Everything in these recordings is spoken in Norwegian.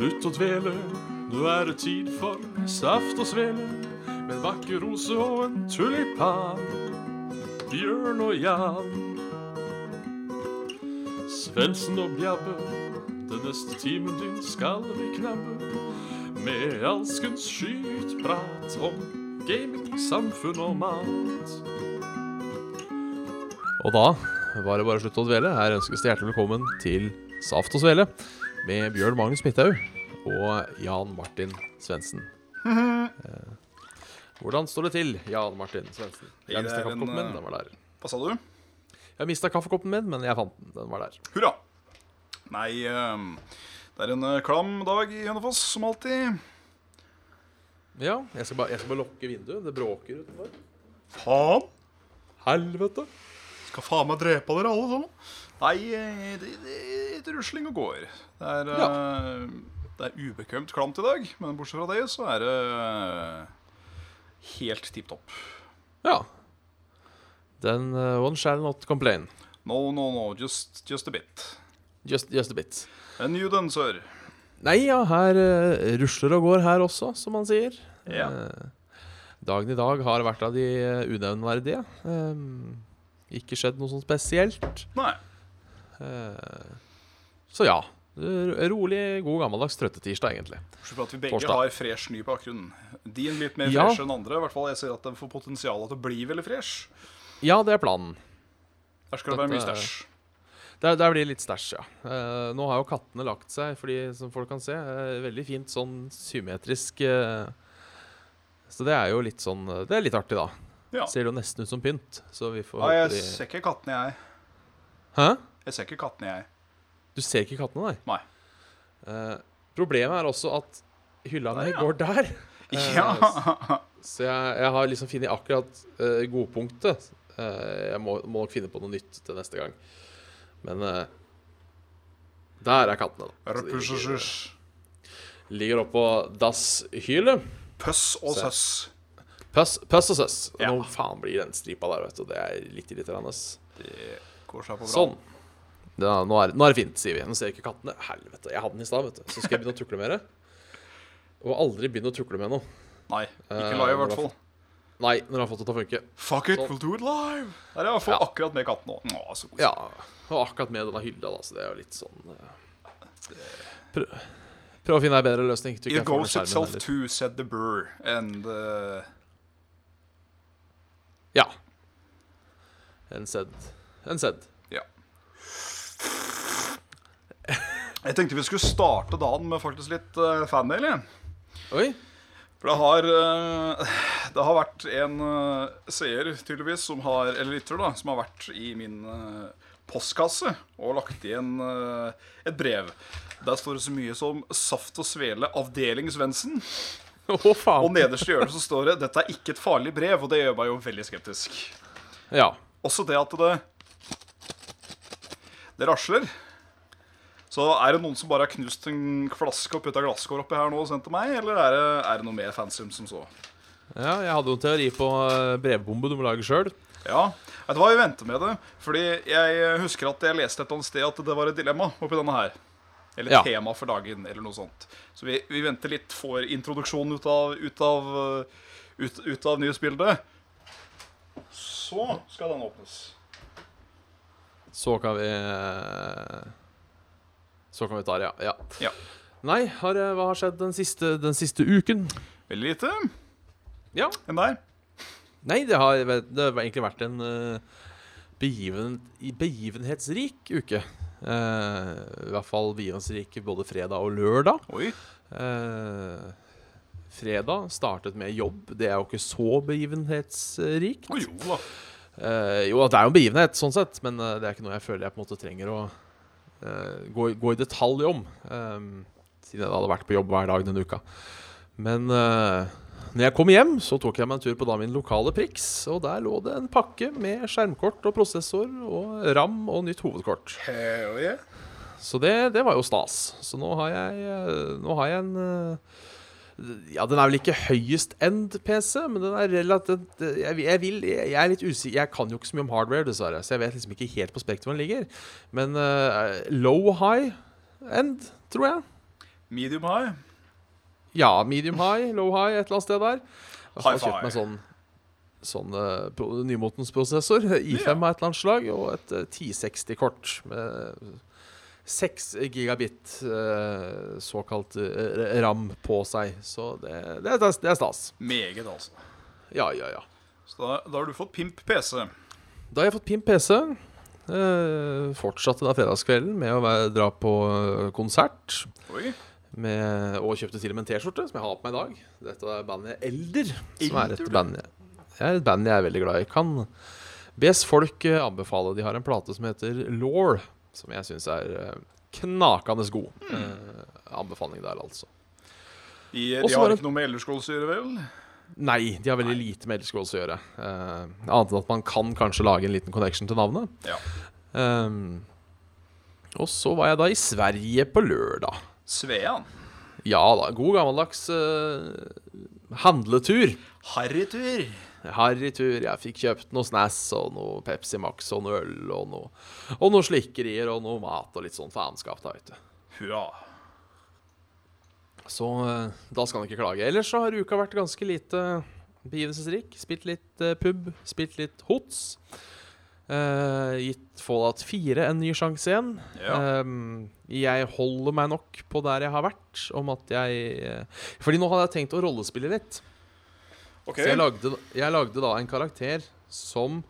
Slutt å dvele, nå er det tid for saft og svele. Med en vakker rose og en tulipan. Bjørn og Jan. Svendsen og Bjabbe, den neste timen din skal vi knabbe. Med alskens skytprat om gaming, samfunn og mat. Og da var det bare å slutte å dvele. Her ønskes det hjertelig velkommen til Saft og Svele med Bjørn Magnus Midthaug og Jan Martin Svendsen. Eh, Hvordan står det til, Jan Martin Svendsen? Jeg mista kaffekoppen min. eh, Den var der. Hva sa du? Jeg mista kaffekoppen min, men jeg fant den. Den var der. Hurra. Nei, ehm, det er en eh, klam dag i Hønefoss, som alltid. Ja, jeg skal bare, jeg skal bare lukke vinduet. Det bråker utenfor. Faen! Helvete! Skal faen meg drepe dere alle sammen. Nei, eh, det, er et rusling og går. Det er, eh, det er ubekvemt klamt i dag, men bortsett fra det så er det eh, helt tipp topp. Ja. Then uh, one shall not complain. No, no, no, just, just a bit. Just, just a bit. And new then, sir. Nei, ja, her uh, rusler og går her også, som man sier. Ja. Eh, dagen i dag har vært av de unevnverdige. Um, ikke skjedd noe sånt spesielt. Nei. Eh, så ja. Rolig, god gammeldags trøttetirsdag, egentlig. Bortsett fra at vi begge Torsdag. har fresh ny bakgrunn. Din litt mer Ja. fresh enn andre. I hvert fall jeg ser at den får potensial til å bli veldig fresh. Ja, det er planen. Der skal det være mye Dette stæsj. Der, der blir det litt stæsj, ja. Uh, nå har jo kattene lagt seg, fordi, som folk kan se. uh, veldig fint sånn symmetrisk uh, Så det er jo litt sånn Det er litt artig, da. Ja. Ser jo nesten ut som pynt. Så vi får Nei, jeg ser ikke kattene, jeg. Hæ? Jeg ser ikke kattene, jeg. Du ser ikke kattene, nei? Nei. Uh, problemet er også at hylla mi ja. går der. Eh, Ja. Så jeg, jeg har liksom funnet akkurat uh, godpunktet. Uh, jeg må, må nok finne på noe nytt til neste gang. Men der er kattene, da. Så de ligger, oppå dasshylet. Pøss og søss. Pøss, pøss og søss. Ja. Nå faen blir den stripa der, vet du. Det er litt irriterende. Det går seg på bra. Sånn. Ja, nå, er, nå er det fint, sier vi. Nå ser ikke kattene. Helvete, jeg hadde den i stad, vet du. Så skal jeg begynne å tukle med det. Og aldri begynne å tukle med noe. Nei, Eh, ikke live i hvert fall. Nei, når du har fått det til å funke. Fuck it, så. we'll do it live. Der er jeg hvert Ja. akkurat med katten koselig. Ja, og akkurat med denne hylla, da, så det er jo litt sånn eh, Prøv, prøv å finne ei bedre løsning. It jeg goes itself to too, said the burr. And uh, Ja. En sedd. En sedd. ja. Jeg tenkte vi skulle starte dagen med faktisk litt uh, fanmail. Oi. For det har, uh, det har vært en uh, seer, tydeligvis, som har, eller lytter, da, som har vært i min uh, postkasse og lagt igjen et brev. Der står det så mye som 'Saft og Svele, avdeling Svendsen'. faen Og nederst i hjørnet så står det 'Dette er ikke et farlig brev', og det gjør meg jo veldig skeptisk. Ja. Også det at det Det rasler. Så er det noen som bare har knust en flaske og putta glasskår oppi her nå og sendt til meg, eller er det, er det noe mer fancy som så? ja. Jeg hadde jo en teori på eh, brevbombe du må lage sjøl. Ja, vet du hva, vi venter med det. Fordi jeg husker at jeg leste et eller annet sted at det var et dilemma oppi denne her. Eller Ja. tema for dagen, eller noe sånt. Så vi, vi venter litt, for introduksjonen ut av, ut av, uh, ut, ut av nyhetsbildet. Så skal den åpnes. Så kan vi eh, Så kan vi ta det, ja. ja. Nei, har, eh, hva har skjedd den siste, den siste uken? Veldig lite. Ja. Enn der. Nei, det har, det har egentlig vært en uh, begiven, begivenhetsrik uke. Uh, I hvert fall begivenhetsrik både fredag og lørdag. Eh, fredag startet med jobb. Det er jo ikke så begivenhetsrikt. Oh, jo da. Jo, det er jo en begivenhet, sånn sett, men det er ikke noe jeg føler jeg på en måte trenger å gå, i- gå i detalj om. eh, siden jeg hadde vært på jobb hver dag denne uka. Men uh, når jeg kom hjem, så tok jeg meg en tur på da min lokale Prix. Og der lå det en pakke med skjermkort og prosessor og ram og nytt hovedkort. Hell yeah. Så det, det var jo stas. Så nå har jeg, eh, nå har jeg en eh, Ja, den er vel ikke høyest end-PC, men den er relativt eh, jeg, jeg, vil, jeg er litt usikker Jeg kan jo ikke så mye om hardware, dessverre, så jeg vet liksom ikke helt på spekteret den ligger. Men uh, low high end, tror jeg. Medium high. Ja, medium high, low high, et eller annet sted der. Jeg så har kjøpt meg sånn Sånn uh, nymotens prosessor, I5 Ja. av et eller annet slag, og et uh, 1060-kort med 6 gigabit eh, såkalt eh, ram på seg. Så det, det, det er stas. Meget, altså. Ja, ja, ja. Så da, da har du fått pimp PC. Da har jeg fått Pimp PC. Eh, fortsatte da fredagskvelden med å være, dra på eh, konsert. Med, og kjøpte til og med en T-skjorte, som jeg har på meg i dag. Dette er bandet Elder. Som er et Elder, band, jeg, et band jeg er veldig glad i. Kan bes folk anbefale. De har en plate som heter Law, som jeg syns er eh, knakende god. Mm. Eh, anbefaling der, altså. De, de så har det- ikke noe med Elderscrolls å gjøre, vel? Nei, de har veldig lite med Elder å gjøre. Eh, annet enn at man kan kanskje lage en liten connection til navnet. Ja. Ehm, og så var jeg da i Sverige på lørdag. Svean. Ja da, god gammeldags eh, handletur. Harrytur. Harrytur. Jeg fikk kjøpt noe Snass og noe Pepsi Max og noe øl og noe, og noe slikkerier og noe mat og litt sånn faenskap. da, vet du. Hurra. Så eh, da skal han ikke klage. Ellers så har uka vært ganske lite begivenhetsrik. Spilt litt eh, pub, spilt litt hots. Uh, gitt Fallout 4 en ny sjanse igjen. Ja. Um, jeg holder meg nok på der jeg har vært, om at jeg uh, Fordi nå hadde jeg tenkt å rollespille litt. OK. Så jeg lagde, jeg lagde da en karakter som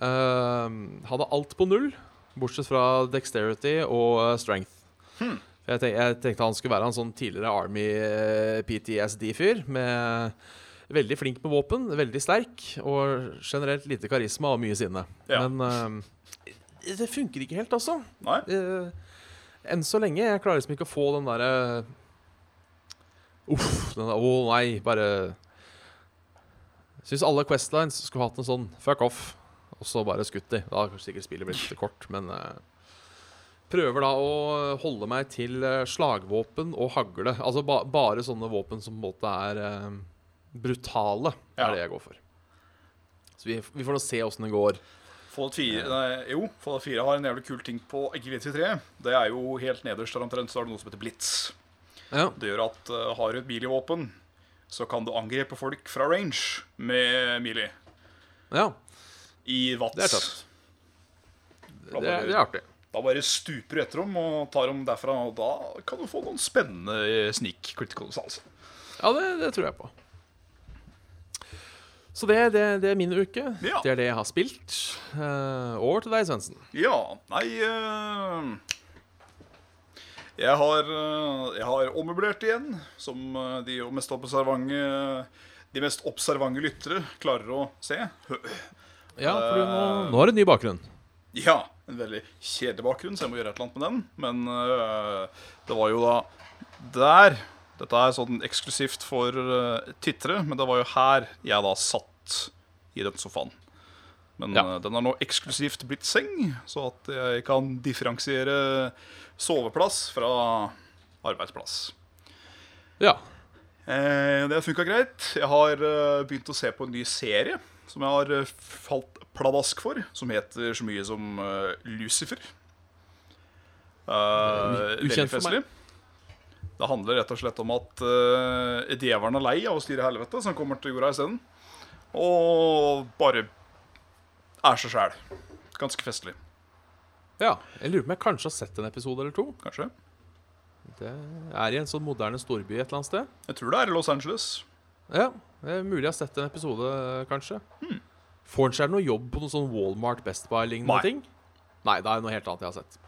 uh, hadde alt på null, bortsett fra dexterity og eh, strength. Hmm. Jeg, tenkte, jeg tenkte han skulle være en sånn tidligere Army eh, PTSD-fyr. med Veldig flink med våpen, veldig sterk og generelt lite karisma og mye sinne. Ja. Men uh, det funker ikke helt, altså. Nei? Uh, enn så lenge. Jeg klarer liksom ikke å få den derre Uff. Den der, å nei, bare Syns alle Questlines skulle hatt en sånn fuck off, og så bare skutt de. Da har sikkert spillet blitt litt kort, men uh, Prøver da å holde meg til eh, slagvåpen og hagle. Altså ba bare sånne våpen som på en måte er uh, brutale, Ja. er det jeg går for. Så vi, vi får nå se åssen det går. Fallout 4, nei, jo, Fallout 4 har en jævlig kul ting på GV3. Det er jo helt nederst der omtrent så har du noe som heter blitz. Ja. Det gjør at uh, har du et melee-våpen, så kan du angripe folk fra range med Mili. ja. i Vats. Det er tøft. Det, det er artig. Da bare stuper du etter dem og tar dem derfra, og da kan du få noen spennende sneak criticals, altså. Ja, det, det tror jeg på. Så det, det, det er min uke. Ja. Det er det jeg har spilt. Uh, over til deg, Svendsen. Ja, nei eh, jeg, har, eh, jeg har ommøblert igjen, som eh, de mest observante De mest observante lyttere klarer å se. Ja, for du, nå, Eh. har du ny bakgrunn. Ja, en veldig kjedelig bakgrunn, så jeg må gjøre et eller annet med den. Men øh, det var jo da der Dette er sånn eksklusivt for øh, tittere, men det var jo her jeg da satt i den sofaen. Men Ja. den har nå eksklusivt blitt seng, så at jeg kan differensiere soveplass fra arbeidsplass. Ja. Eh, det funka greit. Jeg har eh, begynt å se på en ny serie som jeg har eh, falt pladask for, som heter så mye som eh, Lucifer. Uh, Ukjent for meg. Det handler rett og slett om at uh, djevelen er lei av å styre helvete, så han kommer til jorda isteden. Og bare er seg sjæl. Ganske festlig, ja. Jeg lurer på om jeg kanskje har sett en episode eller to. kanskje. Det er i en sånn moderne storby et eller annet sted. Jeg tror det er i Los Angeles. Ja, det er mulig jeg har sett en episode, kanskje. Får han seg noe jobb på noe sånn Walmart Best Buy-lignende ting? Nei, det er noe helt annet jeg har sett.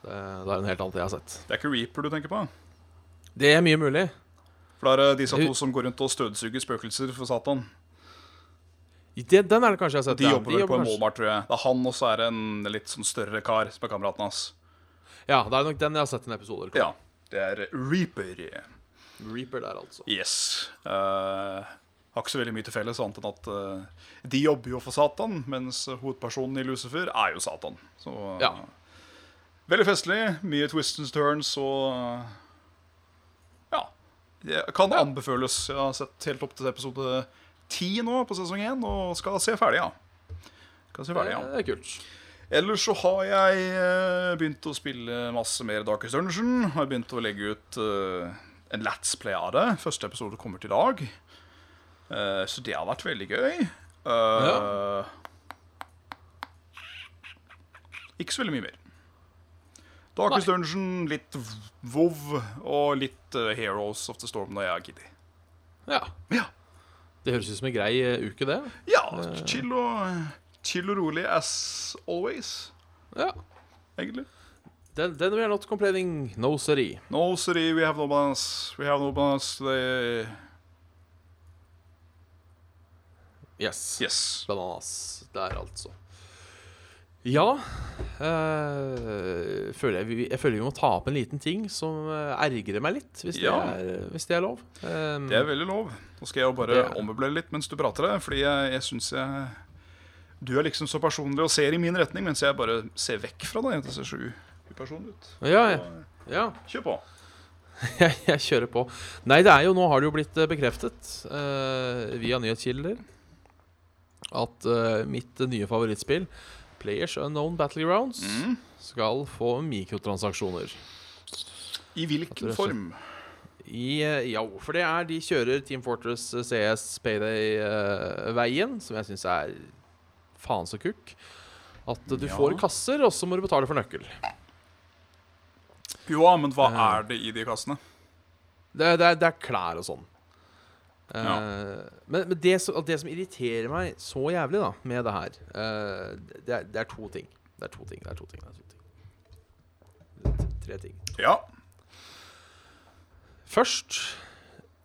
Det, er noe helt annet jeg har sett. Det er ikke Reaper du tenker på? Det er mye mulig. For det er disse to som går rundt og støvsuger spøkelser for Satan. Det, den er det kanskje jeg har sett. De ja. jobber vel på en Walmart, tror jeg. Det er han, og så er det en litt sånn større kar som er kameraten hans. Ja, det er nok den jeg har sett en episode eller. Ja. Det er Reaper. Reaper der, altså. Yes. Uh, har ikke så veldig mye til felles, annet enn at uh, de jobber jo for Satan, mens hovedpersonen i Lucifer er jo Satan. Så uh, Ja. Veldig festlig. Mye twists and turns og Ja. Det kan anbefales. Jeg har sett helt opp til episode ti nå på sesong én, og skal se ferdig, ja. Skal se ferdig, ja. det er kult. Ellers så har jeg eh, begynt å spille masse mer Darkest Dungeon. Har begynt å legge ut eh, en Let's Play av det. Første episode kommer til i dag. Eh, så det har vært veldig gøy. Ja. Ikke så veldig mye mer. Darkest Dungeon, litt WoW og litt Heroes of the Storm når jeg er giddy Ja. Ja. Det høres ut som en grei eh, uke, det. ja, chill og, chill og rolig as always, Ja. egentlig. Then, then we are not complaining. No sorry. No, sorry, we have no balance. We have no balance today. Yes. Yes. Bananas. Der, altså. Ja Øh, føler jeg, vi, jeg føler vi må ta opp en liten ting som eh, ergrer meg litt, hvis, Ja. det, er, hvis det er lov. Um, Det er veldig lov. Nå skal jeg jo bare er- ommøblere litt mens du prater det, fordi jeg, jeg syns jeg Du er liksom så personlig og ser i min retning, mens jeg bare ser vekk fra deg. Det ser så upersonlig ut. ja, ja, ja. Kjør på. jeg, jeg kjører på. Nei, det er jo, nå har det jo blitt eh, bekreftet uh, via nyhetskilder at uh, mitt nye favorittspill, Players Unknown Battlegrounds, Mm. skal få mikrotransaksjoner. I hvilken form? I, eh, ja, for det er De kjører Team Fortress eh, CS Payday-veien, som jeg syns er faen så kukk. At eh, du Ja. får kasser, og så må du betale for nøkkel. Jo, men hva uh, er det i de kassene? Det, det, det er klær og sånn. Eh. Men, men det, som- det som irriterer meg så jævlig da med det her, uh, det, er, det er to ting. Det er to ting. Det er to ting. Det er to ting. Tre ting. Ja. Først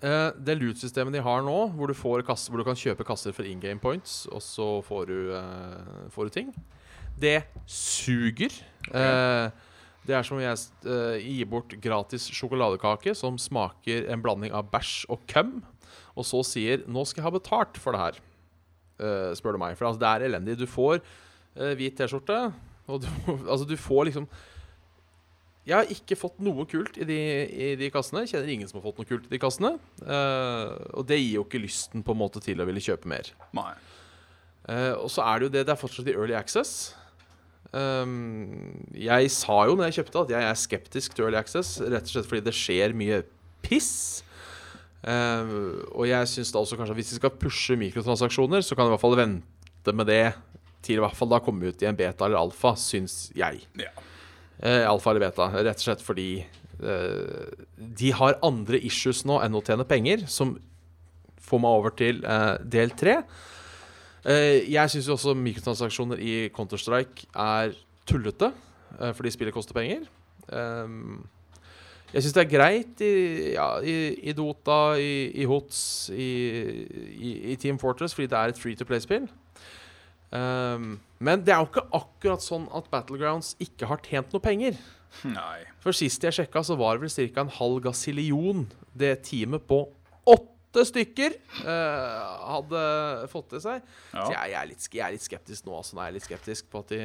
uh, det loot-systemet de har nå, hvor du, får kasser, hvor du kan kjøpe kasser for in game points, og så får du, får du ting. Det suger. Eh, det er som om jeg uh, gir bort gratis sjokoladekake som smaker en blanding av bæsj og køm, og så sier 'nå skal jeg ha betalt for det her', eh, spør du meg. For altså, det er elendig. Du får uh, hvit T-skjorte, og du, altså, du får liksom jeg har ikke fått noe kult i de, i de kassene. Jeg kjenner ingen som har fått noe kult i de kassene. Uh, og det gir jo ikke lysten på en måte til å ville kjøpe mer. Og så er det jo det, det er fortsatt i early access. Um, jeg sa jo når jeg kjøpte at jeg er skeptisk til early access, rett og slett fordi det skjer mye piss. Eh, og jeg syns da også kanskje at hvis vi skal pushe mikrotransaksjoner, så kan vi i hvert fall vente med det til i hvert fall da komme ut i en beta eller alfa, syns jeg. Ja. Eh, alfa eller beta, rett og slett fordi eh, de har andre issues nå enn å tjene penger, som får meg over til del tre. Jeg syns jo også mikrotransaksjoner i Counter-Strike er tullete, fordi spillet koster penger. Um, jeg syns det er greit i, ja, i, i Dota, i, i HOTS, i, Team Fortress, fordi det er et free to play-spill. Um, men det er jo ikke akkurat sånn at Battlegrounds ikke har tjent noe penger. Nei. For sist jeg sjekka, så var det vel ca. en halv gasillion det teamet på åtte stykker uh, hadde fått til seg. Ja. Så jeg, jeg, er litt, jeg er litt skeptisk nå. Altså, nå er jeg litt skeptisk på at de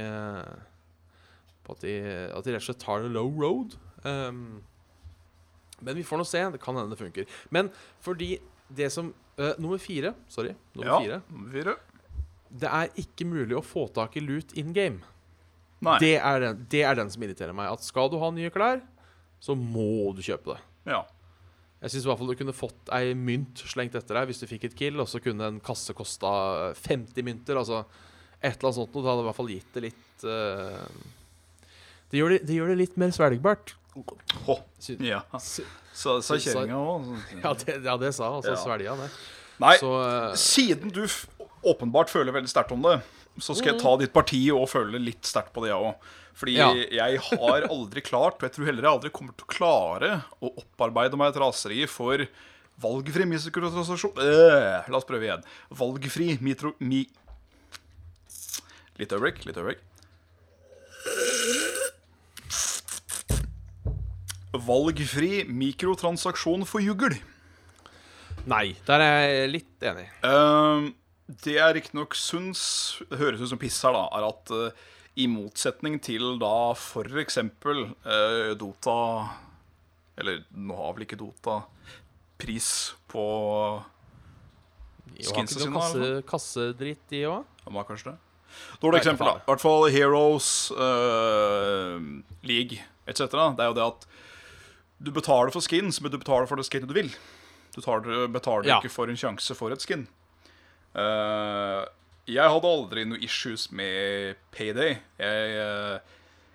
På at de, at de rett og slett tar the low road. Um, men vi får nå se. Det kan hende det funker. Men fordi det som uh, Nummer fire. Sorry. Nummer ja. fire. Fire. Det er ikke mulig å få tak i loot in game. Nei. Det er, den, det er den som irriterer meg. At skal du ha nye klær, så må du kjøpe det. Ja. Jeg syns i hvert fall du kunne fått ei mynt slengt etter deg hvis du fikk et kill, og så kunne en kasse kosta 50 mynter. Altså et eller annet sånt noe. Det hadde i hvert fall gitt det litt uh, det, gjør det, det gjør det litt mer svelgbart. Hå. Ja. Sa, sa kjerringa òg. Ja, det, ja, det sa han. Så Ja. svelga det. Nei, Så uh... siden du åpenbart føler veldig sterkt om det, så skal jeg ta ditt parti og føle litt sterkt på det, jeg òg. Fordi Ja. jeg har aldri klart, og jeg tror heller jeg aldri kommer til å klare, å opparbeide meg et raseri for valgfri mikrotransaksjon øh, La oss prøve igjen. Valgfri mitro... Mi... Litt øyeblikk, litt øyeblikk. Valgfri mikrotransaksjon for jugl. Nei, der er jeg litt enig. Uh, det jeg riktignok syns høres ut som piss her, da, er at uh, i motsetning til da for eksempel eh, Dota Eller nå har vel ikke Dota pris på Skinsa sine, kasse, kassedritt, de òg? Ja, kanskje det? Dårlig eksempel, da. I hvert fall Heroes, uh, League etc. Det er jo det at du betaler for skins, men du betaler for det skinnet du vil. Du tar, betaler Ja. ikke for en sjanse for et skin. Uh, jeg hadde aldri noe issues med Payday. Jeg, uh,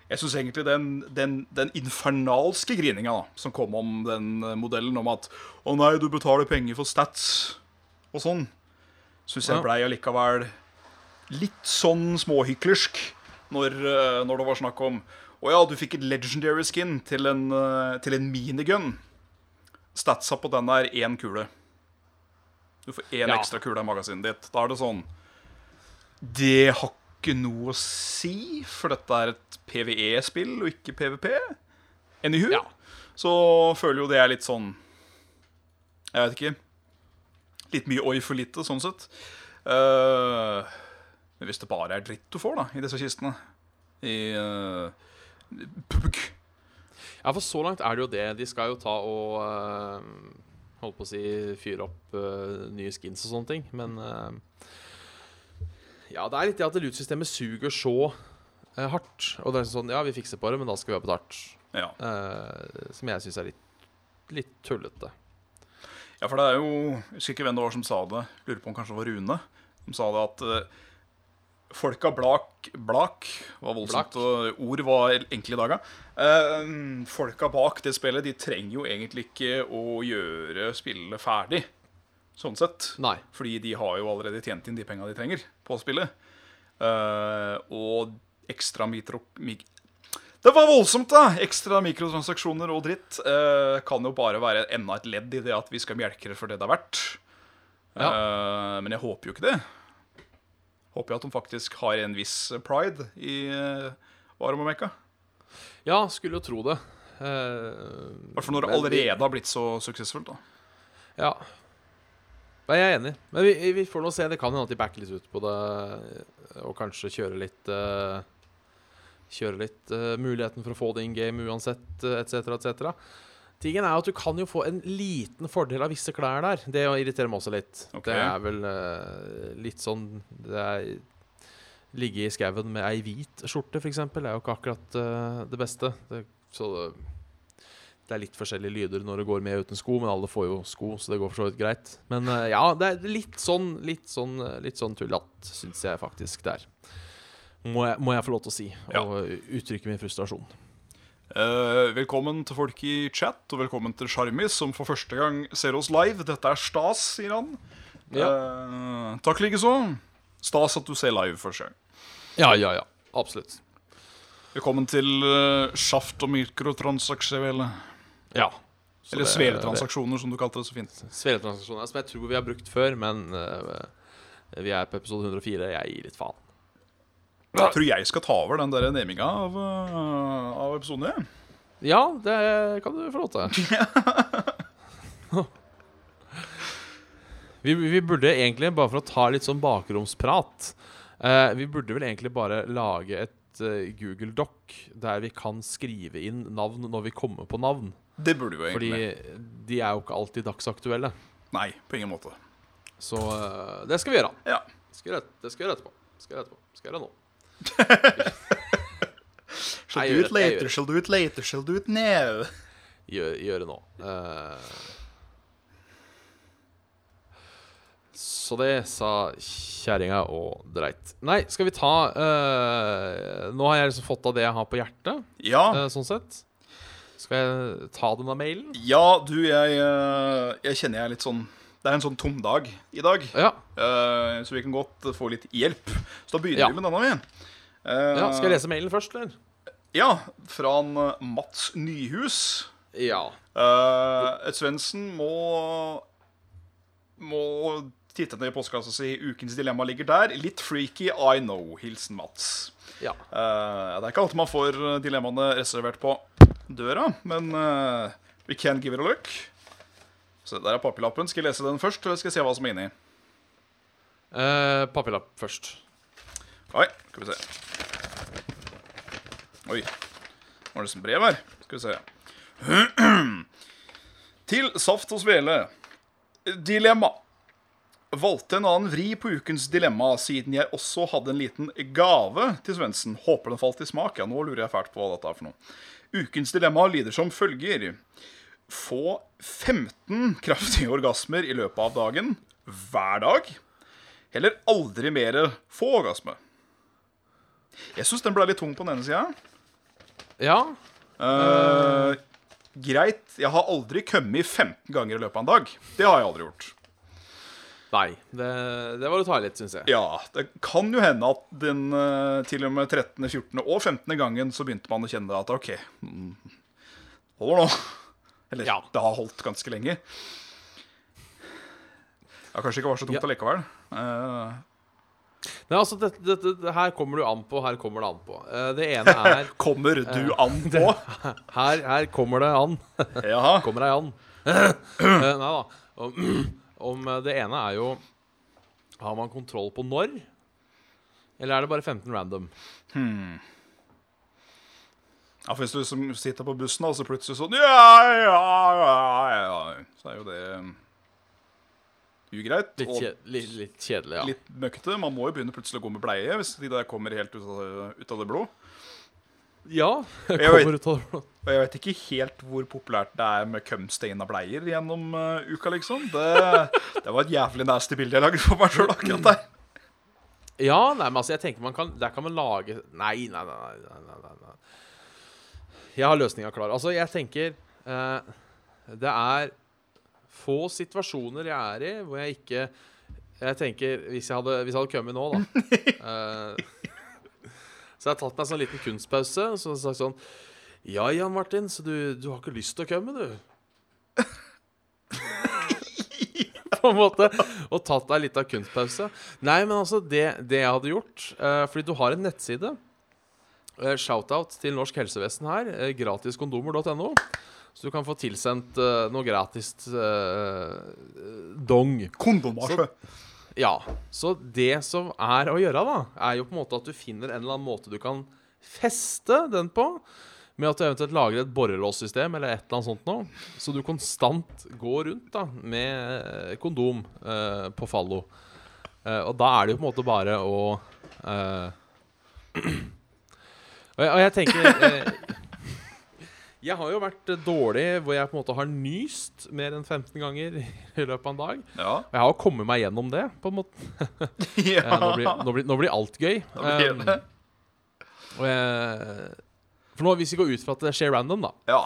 jeg syns egentlig den, den, den infernalske grininga da, som kom om den eh, modellen om at å nei, du betaler penger for stats og sånn, syns jeg blei allikevel litt sånn småhyklersk når, uh, når det var snakk om Å ja, du fikk et legendary skin til en, eh, til en minigun. Statsa på den er én kule. Du får én Ja. ekstra kule i magasinet ditt. Da er det sånn Det har ikke noe å si, for dette er et PVE-spill og ikke PVP. Anywho. Ja. Så føler jo det er litt sånn Jeg vet ikke. Litt mye oi for lite, sånn sett. Uh, men hvis det bare er dritt du får da i disse kistene I uh, Ja, for så langt er det jo det. De skal jo ta og uh, Holdt på å si fyre opp uh, nye skins og sånne ting. Men uh, Ja, det er litt det at loot-systemet suger så uh, hardt. Og det er sånn Ja, vi fikser på det, men da skal vi ha betalt. Ja. Som jeg syns er litt, litt tullete. ja, for det er jo Jeg husker ikke hvem det var som sa det. Lurer på om kanskje det var Rune. Som sa det at folka blak Blak var voldsomt og ord var enkle i dag. ja. Eh, folka bak det spillet De trenger jo egentlig ikke å gjøre spillet ferdig. Sånn sett. Nei. Fordi de har jo allerede tjent inn de penga de trenger på spillet. Uh, og ekstra mitro... Mik det var voldsomt, da! Ekstra mikrotransaksjoner og dritt Uh, kan jo bare være enda et ledd i det at vi skal melke det for det det er verdt. Eh, men jeg håper jo ikke det. Håper jeg at de faktisk har en viss pride i uh, Varumamekka. Ja, skulle jo tro det. Eh, I hvert fall når det allerede har blitt så suksessfullt. da Ja. Nei, jeg er enig. Men vi, vi får nå se. Det kan hende at de backer litt ut på det, og kanskje kjører litt uh, Kjører litt uh, muligheten for å få det in game uansett, etc., etc. Tingen er at du kan jo få en liten fordel av visse klær der. Det irriterer meg også litt. Okay. Det er vel uh, litt sånn Det er Ligge i skauen med ei hvit skjorte, f.eks., er jo ikke akkurat uh, det beste. Det, så det, er litt forskjellige lyder når det går med uten sko, men alle får jo sko, så det går for så vidt greit. Men uh, ja, det er litt sånn Litt sånn, litt sånn tullete, syns jeg faktisk det er. Må jeg, må jeg få lov til å si, Ja. og uttrykke min frustrasjon. Eh, velkommen til folk i chat, og velkommen til Sjarmis, som for første gang ser oss live. Dette er stas, sier han. Eh, takk likeså. Stas at du ser live første gang. Ja, ja, ja. Absolutt. Velkommen til uh, Sjaft og mikrotransaksjoner. Ja. Så Eller det- sveletransaksjoner, som du kalte det så fint. Sveletransaksjoner som jeg tror vi har brukt før, men uh, vi er på episode 104. Jeg gir litt faen. Jeg tror jeg skal ta over den der neminga av, uh, av episoden. jeg. Ja, det kan du få lov til. vi, vi burde egentlig, bare for å ta litt sånn bakromsprat eh, Vi burde vel egentlig bare lage et eh, Google Doc der vi kan skrive inn navn når vi kommer på navn. Det burde vi jo Fordi de er jo ikke alltid dagsaktuelle. Nei, på ingen måte. Så eh, det skal vi gjøre. Ja. Det skal vi gjøre, etterpå. Skal vi gjøre etterpå. Skal vi gjøre nå. Shall do it later, shall do it later, shall do it now. gjøre, gjør nå. Uh, så det sa kjerringa og dreit. Nei, skal vi ta uh, Nå har jeg liksom fått av det jeg har på hjertet, Ja, Uh, sånn sett. Skal jeg ta den av mailen? ja du, jeg, jeg kjenner jeg er litt sånn Det er en sånn tom dag i dag. Ja. uh, så vi kan godt få litt hjelp. Så da begynner Ja. vi med denne. vi. Uh, ja. Skal jeg lese mailen først, eller? Ja, fra en eh, Mats Nyhus. Ja. Uh, et Svendsen må Må titte ned i postkassa si. Ukens dilemma ligger der. Litt freaky, I know. Hilsen Mats. ja. Uh, det er ikke alltid man får dilemmaene reservert på døra, men we can give it a look. Så der er papirlappen. Skal jeg lese den først, eller skal jeg se hva som er inni? Uh, Papirlapp først. Oi, skal vi se. Oi. Er det som brev her. Skal vi se. Til Saft og Svele. Dilemma. valgte en annen vri på ukens dilemma, siden jeg også hadde en liten gave til Svendsen. Håper den falt i smak. Ja, nå lurer jeg fælt på hva dette er for noe. Ukens dilemma lyder som følger. Få 15 kraftige orgasmer i løpet av dagen hver dag. Eller aldri mer få orgasme. Jeg syns den ble litt tung på den ene sida. Ja. Uh, greit. Jeg har aldri kommet 15 ganger i løpet av en dag. Det har jeg aldri gjort. Nei. Det, det var å ta litt, syns jeg. Ja, det kan jo hende at den eh, til og med 13., 14. og 15. gangen så begynte man å kjenne at OK, hold holder nå. Eller Ja. det har holdt ganske lenge. Ja, kanskje ikke var så tungt Ja. allikevel. Uh, Nei, altså, det, det, det her kommer du an på, her kommer det an på. Eh, det ene er kommer du an på? Her, her kommer det an. Jaha. Kommer ei an. Eh, Nei da. Om, om eh, det ene er jo Har man kontroll på når? Eller er det bare 15 random? Ja, for Hvis du liksom sitter på bussen og så plutselig sånn Ja, ja, ja, ja Så er jo det um, ugreit. Litt, kje, litt, litt kjedelig, ja. litt møkkete. Man må jo begynne plutselig å gå med bleie hvis de der kommer helt ut av, ut av det blå. Ja. Jeg Kommer ut av det. Og jeg vet ikke helt hvor populært det er med cumstaina bleier gjennom uh, uka, liksom. Det, det var et jævlig nasty bilde jeg lagde for meg sjøl akkurat der. Ja, nei, men altså, jeg tenker man kan Der kan man lage nei, nei. nei, nei, nei, nei. Jeg har løsninga klar. Altså, jeg tenker eh, Det er få situasjoner jeg er i hvor jeg ikke Jeg tenker Hvis jeg hadde, hvis jeg hadde kommet nå, da eh, Så jeg har tatt meg en sånn liten kunstpause og så sagt sånn Ja, Jan Martin, så du, du har ikke lyst til å komme, du? på en måte. Og tatt deg litt av kunstpause. Nei, men altså, det, det jeg hadde gjort eh, Fordi du har en nettside. Eh, Shout-out til Norsk helsevesen her. Eh, gratiskondomer.no. Så du kan få tilsendt uh, noe gratis uh, dong. Kondomasje. Ja. Så det som er å gjøre, da, er jo på en måte at du finner en eller annen måte du kan feste den på. Med at du eventuelt lager et borrelåssystem eller et eller annet sånt noe. Så du konstant går rundt da med kondom uh, på fallo. Og da er det jo på en måte bare å og, jeg, og jeg tenker eh, Jeg har jo vært dårlig hvor jeg på en måte har nyst mer enn 15 ganger i løpet av en dag. Ja. Og jeg har kommet meg gjennom det, på en måte. ja. Eh, nå, blir, nå, blir, nå blir alt gøy. Blir. Um, og jeg, for nå, hvis vi går ut fra at det skjer random, da. ja.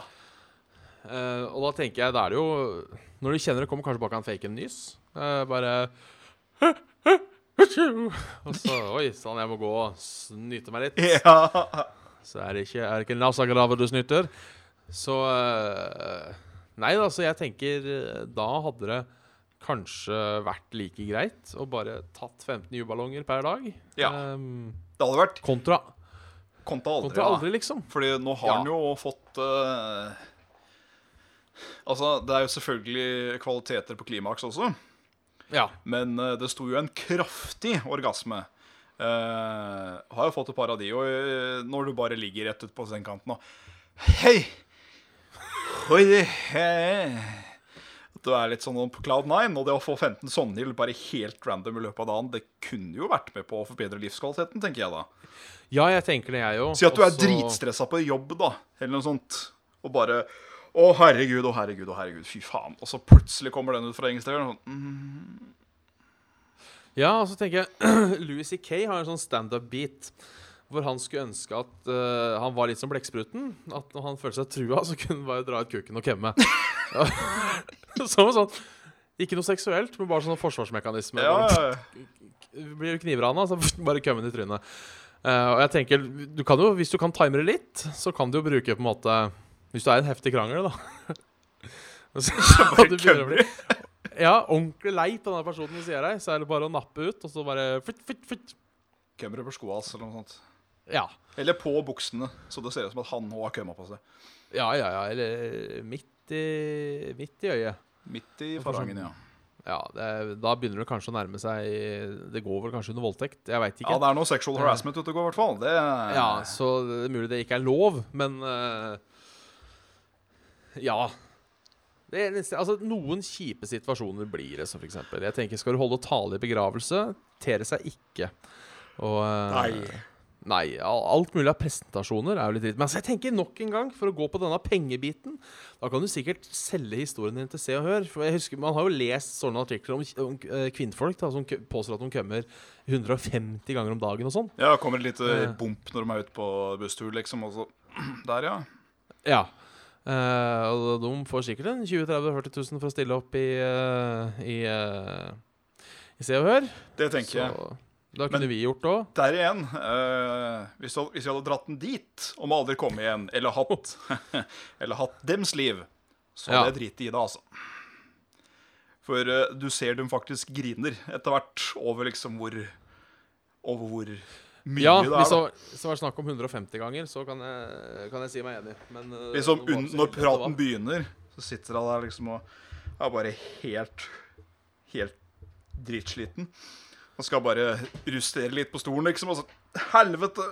eh, og da tenker jeg, da er det jo Når du kjenner det kommer kanskje bak en fake en nys. eh, bare Og så Oi sann, jeg må gå og snyte meg litt. ja. Så er det ikke, er det ikke Nasagrave du snyter. Så eh, Nei da, så jeg tenker eh, Da hadde det kanskje vært like greit å bare tatt 15 juballonger per dag. Ja. Um, Det hadde vært kontra, Kontra aldri. kontra aldri, liksom. Fordi nå har Ja. han jo fått uh, Altså, det er jo selvfølgelig kvaliteter på klimaks også, Ja. men uh, det sto jo en kraftig orgasme. Eh, har jo fått et par av de, og eh, når du bare ligger rett ut på sengekanten og Hei! Oi, det hei. At Du er litt sånn på cloud nine, og det å få 15 sånne til bare helt random i løpet av dagen, det kunne jo vært med på å forbedre livskvaliteten, tenker jeg da. ja, jeg tenker det, jeg òg. Si at du er dritstressa på jobb, da, eller noe sånt, og bare Å, herregud, å, herregud, å, herregud, fy faen. Og så plutselig kommer den ut fra engelsk steder. Sånn, mm, Ja, og så tenker jeg Louis C.K. har en sånn standup-beat hvor han skulle ønske at uh, han var litt som blekkspruten. At når han følte seg trua, så kunne han bare dra ut kuken og kemme. Ja. Som sånn Ikke noe seksuelt, men bare sånn forsvarsmekanisme. ja. Blir du knivrana, så bare kømmen i trynet. Uh, og jeg tenker, du kan jo, Hvis du kan time det litt, så kan du jo bruke på en måte Hvis du er i en heftig krangel, da. så, bare du begynner å bli-. ja, ordentlig lei på denne personen du av deg, så er det bare å nappe ut, og så bare fytt, fytt, fytt. Kømmer over skoa hans, eller noe sånt. Ja. Eller på buksene, så det ser ut som at han òg har kømma på seg. Ja, ja, ja. Eller midt i, midt i øyet. Midt i farangen, ja. Ja, det, er- da begynner det kanskje å nærme seg Det går vel kanskje under voldtekt. Jeg veit ikke. Ja, det er noe sexual harassment ute og går, i hvert fall. Det Ja, så det er mulig det ikke er lov, men uh, Ja. Det er altså, noen kjipe situasjoner blir det, som eksempel. Jeg tenker, skal du holde tale i begravelse, ter det seg ikke. Og, eh, Nei. Nei, alt mulig av presentasjoner er jo litt dritt. Men altså, jeg tenker nok en gang, for å gå på denne pengebiten Da kan du sikkert selge historien din til Se og Hør. For jeg husker, Man har jo lest sånne artikler om, om eh, kvinnfolk da, som påstår at de kommer 150 ganger om dagen og sånn. Ja, kommer et lite Ja. bump når de er ute på busstur, liksom. Også. Der, ja. Ja. Eh, og de får sikkert en 20 30 40 000 for å stille opp i, uh, i, uh, i Se og Hør. Det tenker Så jeg. da kunne vi gjort det òg. Der igjen. hvis, jeg, hadde dratt den dit, og må aldri komme igjen, eller hatt Eller hatt dems liv, så hadde Ja. jeg driti i det, altså. For du ser dem faktisk griner etter hvert over liksom hvor Over hvor mye Ja, det er. hvis det var, snakk om 150 ganger, så kan jeg, kan jeg si meg enig. Men eh, Liksom un, når praten begynner, så sitter han der liksom og er bare helt Helt dritsliten. Han skal bare rustere litt på stolen, liksom, og så Helvete!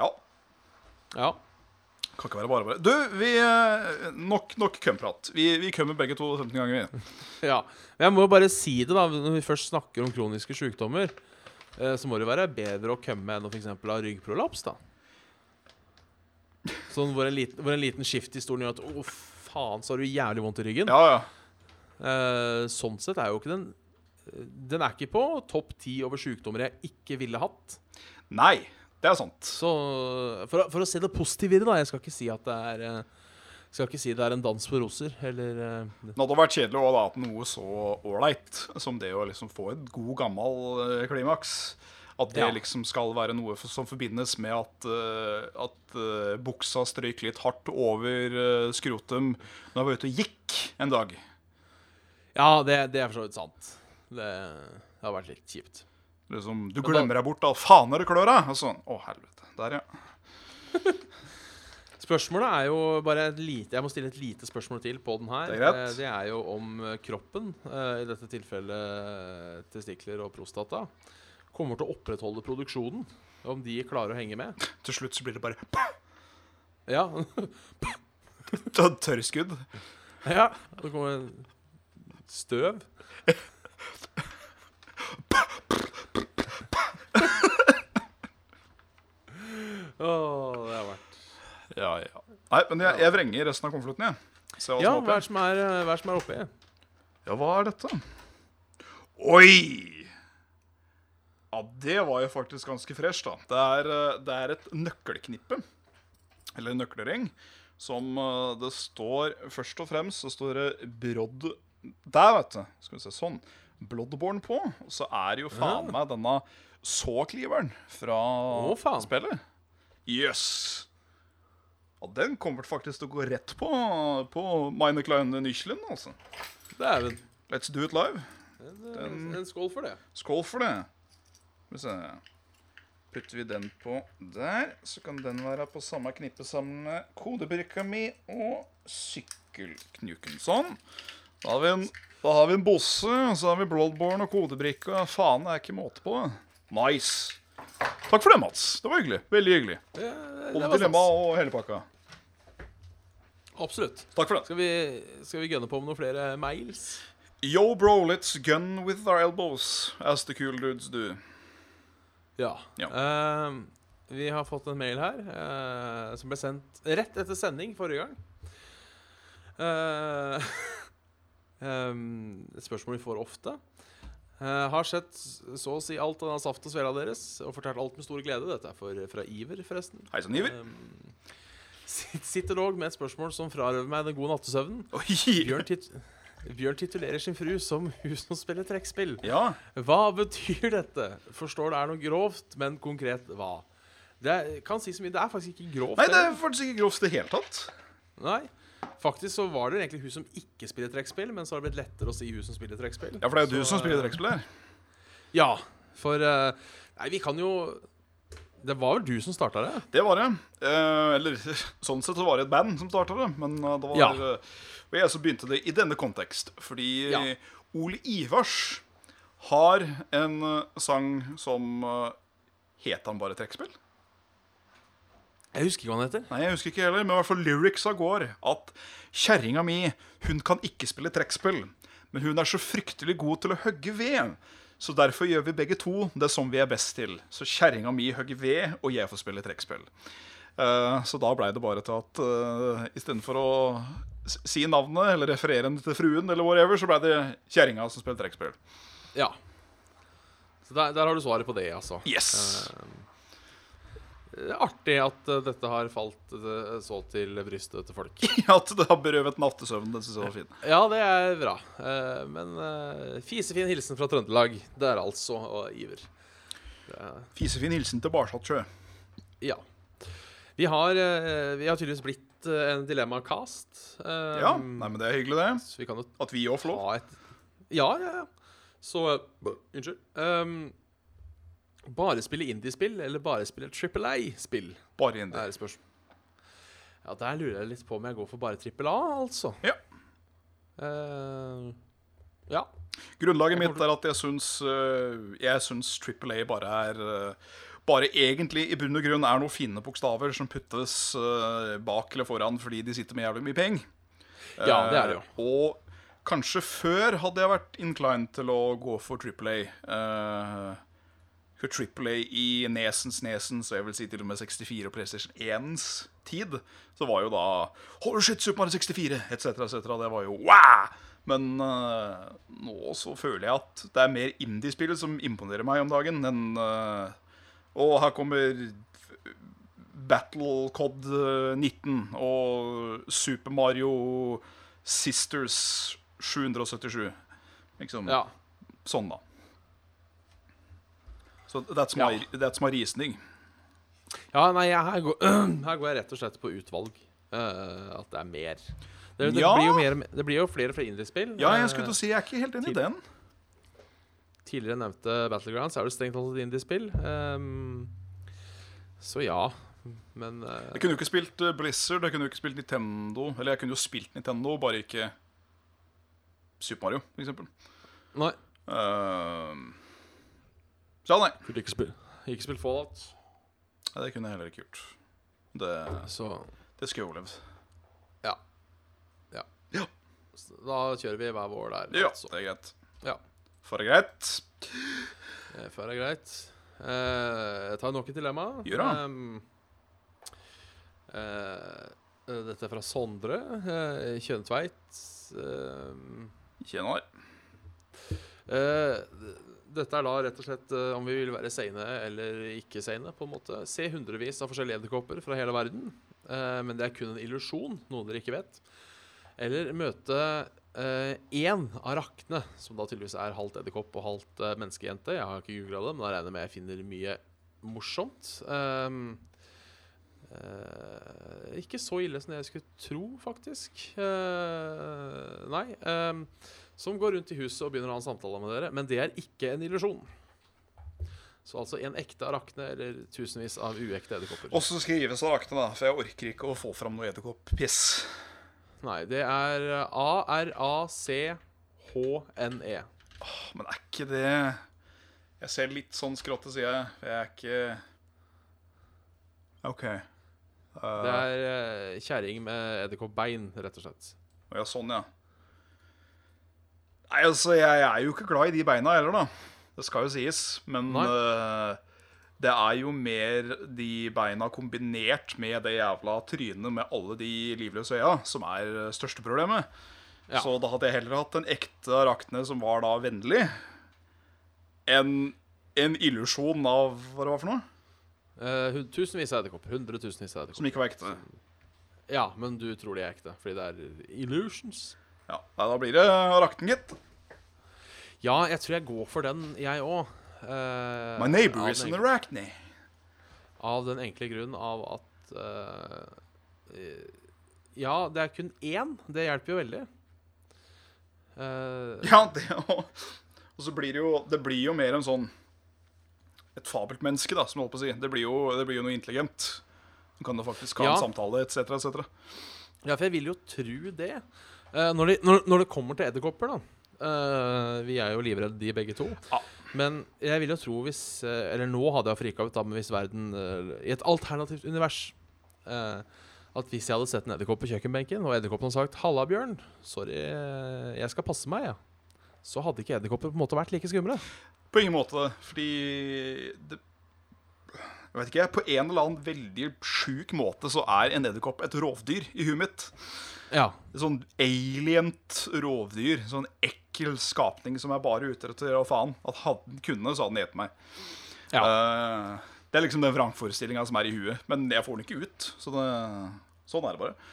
Ja. Ja. Kan ikke være bare bare. Du, vi eh, Nok, nok kømprat. Vi, vi kømmer begge to 15 ganger, vi. ja. Men jeg må jo bare si det, da. Når vi først snakker om kroniske sykdommer, eh, så må det være bedre å kømme enn å f.eks. ha ryggprolaps, da. Sånn hvor en liten, hvor en liten skift i stolen gjør at Å, faen, så har du jævlig vondt i ryggen. Ja, ja. Eh, sånn sett er jo ikke den Den er ikke på topp ti over sykdommer jeg ikke ville hatt. Nei, det er sant. Så for, for å se det positive i det, da. Jeg skal ikke si at det er eh, Skal ikke si det er en dans på roser, eller eh, Det hadde vært kjedelig å ha hatt noe så ålreit som det å liksom få et god, gammel eh, klimaks. At det Ja. liksom skal være noe som forbindes med at, at buksa strøyk litt hardt over skrotum når jeg var ute og gikk en dag. Ja, det, det er for så vidt sant. Det, det har vært litt kjipt. Liksom, du glemmer deg bort, da. Faen er det klør da? Og sånn. Å, helvete. Der, ja. Spørsmålet er jo bare et lite Jeg må stille et lite spørsmål til på den her. Det er. Eh, Det er jo om eh, kroppen, eh, i dette tilfellet testikler og prostata, kommer til å opprettholde produksjonen. Om de klarer å henge med. Til slutt så blir det bare Ja. tørrskudd. ja. Det kommer støv. Åh, det har vært Ja, ja. Nei, men jeg, jeg vrenger resten av konvolutten, jeg. Se hva Ja, som hva er oppi. det som er, eh, hva som er oppi? Ja, hva er dette? Oi! Ja, det var jo faktisk ganske fresh, da. Det er, eh, det er et nøkkelknippe, eller nøklering nøkkelring, som eh, det står Først og fremst så står det Brodd Der, vet du. Skal vi se, sånn. Bloodborne på. Og så er det jo faen meg denne såkliveren fra oh, spillet. Jøss. Yes. Ja, den kommer faktisk til å gå rett på, på Meine Kleine Nichelen, altså. Dæven. Let's do it live. Den, en, en skål for det. Skål for det. Skal vi se. Putter vi den på der, så kan den være på samme knippe sammen med kodebrikka mi og sykkelknuken. Sånn. Da har vi en, da har vi en bosse, og så har vi Bloodborne og kodebrikka. Faen, det er ikke måte på. Nice. Takk for det, Mats. Det var hyggelig. Veldig hyggelig. Det, dilemma og hele pakka. Absolutt. Takk for det. Skal vi, skal vi gønne på med noen flere mails? Yo, bro, let's gun with our elbows, as the cool dudes do. Ja. Ja. Uh, vi har fått en mail her uh, som ble sendt rett etter sending forrige gang. Uh, um, et spørsmål vi får ofte. Eh, har sett så å si alt av saft og svela deres og fortalt alt med stor glede. Dette er for, fra Iver, forresten. Hei sann, Iver. Ehm, sitter dog med et spørsmål som frarøver meg den gode nattesøvnen. Bjørn, tit Bjørn titulerer sin fru som hun som spiller trekkspill. Ja. Hva betyr dette? Forstår det er noe grovt, men konkret hva? Det er, kan si så mye. Det er faktisk ikke grovt. Nei, det er faktisk ikke grovt i det hele tatt. Nei. Faktisk så var det egentlig hun som ikke spiller trekkspill, men så har det blitt lettere å si hun som spiller trekkspill. Ja, for det er jo du som spiller eh, trekkspill her. Ja, for eh, Nei, vi kan jo Det var vel du som starta det? Det var det. Eh, eller sånn sett så var det et band som starta det, men det var Ja. Og jeg så begynte det i denne kontekst, fordi Ja. Ole Ivars har en sang som Het han bare trekkspill? Jeg husker ikke hva han heter. Nei, jeg husker ikke heller, men i hvert fall lyricsa går at kjerringa mi, hun kan ikke spille trekkspill, men hun er så fryktelig god til å hogge ved. Så derfor gjør vi begge to det som vi er best til. Så kjerringa mi hogger ved, og jeg får spille trekkspill. Uh, så da blei det bare til at uh, istedenfor å si navnet eller referere henne til fruen, eller whatever, så blei det kjerringa som spilte trekkspill. Ja. Så der, der har du svaret på det, altså. Yes! Er artig at eh, dette har falt eh, så til brystet til folk. At det har berøvet nattesøvnen, det syns jeg var fint. Ja, det er bra. Eh, Men eh, fisefin hilsen fra Trøndelag Det er altså, og Iver. Er- Fisefin hilsen til Barsatsjø. Ja. Vi har, eh, vi har tydeligvis blitt eh, en dilemma-cast. Eh, Ja, nei, men det er hyggelig, det. Så vi kan jo At vi òg får lov. et Ja, ja, ja. Så eh, Unnskyld. Um, bare spille indiespill eller bare spille Trippel A-spill? Bare indie. er spørsmål. Ja, Der lurer jeg litt på om jeg går for bare trippel A, altså. Ja. Uh, ja. Grunnlaget mitt er at jeg syns Jeg syns Triple A bare er øh, Bare egentlig i bunn og grunn er noen fine bokstaver som puttes uh, bak eller foran fordi de sitter med jævlig mye penger. Ja, det er det jo. Eh, Og kanskje før hadde jeg vært inclined til å gå for Triple A. Uh, Triple A i nesens nesens, og jeg vil si til og med 64 og PlayStation 1s tid, så var jo da Holy shit, Super Mario 64, etc., etc. Det var jo wow! Men uh, nå så føler jeg at det er mer indie-spill som imponerer meg om dagen enn uh, Og her kommer Battle Cod øh, 19 og Super Mario Sisters 777. Liksom ja. sånn, da. Så that's my, that's my reasoning. Ja, nei, her, går, her går jeg rett og slett på utvalg. Uh, at det er mer. Det, det, Ja. blir jo mer, det blir jo flere fra indiespill. Ja, jeg Eh, skulle til å si jeg er ikke helt enig i den. Tidligere nevnte Battlegrounds er det strengt tatt et indiespill. Um, så ja. Men uh, Jeg kunne jo ikke spilt Blizzard, jeg kunne jo ikke spilt Nintendo. Eller jeg kunne jo spilt Nintendo, bare ikke Super Mario, for eksempel. Nei. Uh, så ja, nei. Kunne ikke spil ikke spilt Fallout. Nei, Det kunne jeg heller ikke gjort. Det, Så det skulle jeg overlevd. ja. Ja. Ja. Da kjører vi hver vår der. Ja, altså. det er greit. Ja. For det er greit. Eh, For det er greit. Eh, jeg tar nok et dilemma. Gjør det. Um, eh, dette er fra Sondre eh, Kjøntveit. Eh, Kjenner. Eh, dette er da rett og slett eh, om vi vil være seine eller ikke seine. på en måte. Se hundrevis av forskjellige edderkopper fra hele verden, eh, men det er kun en illusjon, noe dere ikke vet. Eller møte én arachne, som da tydeligvis er halvt edderkopp og halvt eh, menneskejente. Jeg har ikke googla det, men da regner jeg med jeg finner mye morsomt. Eh, ikke så ille som jeg skulle tro, faktisk. Eh, nei. Som går rundt i huset og begynner å ha en samtale med dere. Men det er ikke en illusjon. Så altså en ekte arakne eller tusenvis av uekte edderkopper. Og så skrives arakne, da, for jeg orker ikke å få fram noe edderkopp-piss. Nei, det er A-R-A-C-H-N-E. Men er ikke det Jeg ser litt sånn skråtte, sier jeg. Jeg er ikke OK. Uh, Det er uh, kjerring med edderkoppbein, rett og slett. Ja, sånn, ja. Nei, altså, jeg er jo ikke glad i de beina heller, da. Det skal jo sies. Men eh, det er jo mer de beina kombinert med det jævla trynet med alle de livløse øya som er eh, største problemet. Ja. Så da hadde jeg heller hatt en ekte arachne som var da vennlig, enn en illusjon av hva det var for noe. Uh, tusenvis av edderkopper. Hundretusenvis av edderkopper. Som ikke var ekte. Ja, men du tror de er ekte, fordi det er illusions. Ja, Da blir det Rakten, gitt. Ja, jeg tror jeg går for den, jeg òg. My neighbor is an arachne. Av den enkle grunn av at eh, eh, Ja, det er kun én. Det hjelper jo veldig. Uh, Ja, det òg. og så blir det jo Det blir jo mer en sånn Et fabelt menneske, da, som jeg holdt på å si. Det blir jo, det blir jo noe intelligent. Du kan jo faktisk ha Ja. en samtale, etc., etc. ja, for jeg vil jo tro det. Eh, når, de, når, når det kommer til edderkopper, da eh, Vi er jo livredde, de begge to. Ja. Men jeg vil jo tro hvis eh, Eller nå hadde jeg frika ut, da, men hvis verden I et alternativt univers at hvis jeg hadde sett en edderkopp på kjøkkenbenken, og edderkoppen hadde sagt 'Halla, Bjørn. Sorry, jeg skal passe meg', ja. så hadde ikke edderkopper på en måte vært like skumle. På ingen måte, fordi det, Jeg vet ikke, På en eller annen veldig sjuk måte så er en edderkopp et rovdyr i huet mitt. Ja. Sånn alient rovdyr. Sånn ekkel skapning som er bare ute etter å faen. At hadde den kunne, så hadde den spist meg. ja. Uh, det er liksom den vrangforestillinga som er i huet. Men jeg får den ikke ut. Så det, sånn er det bare.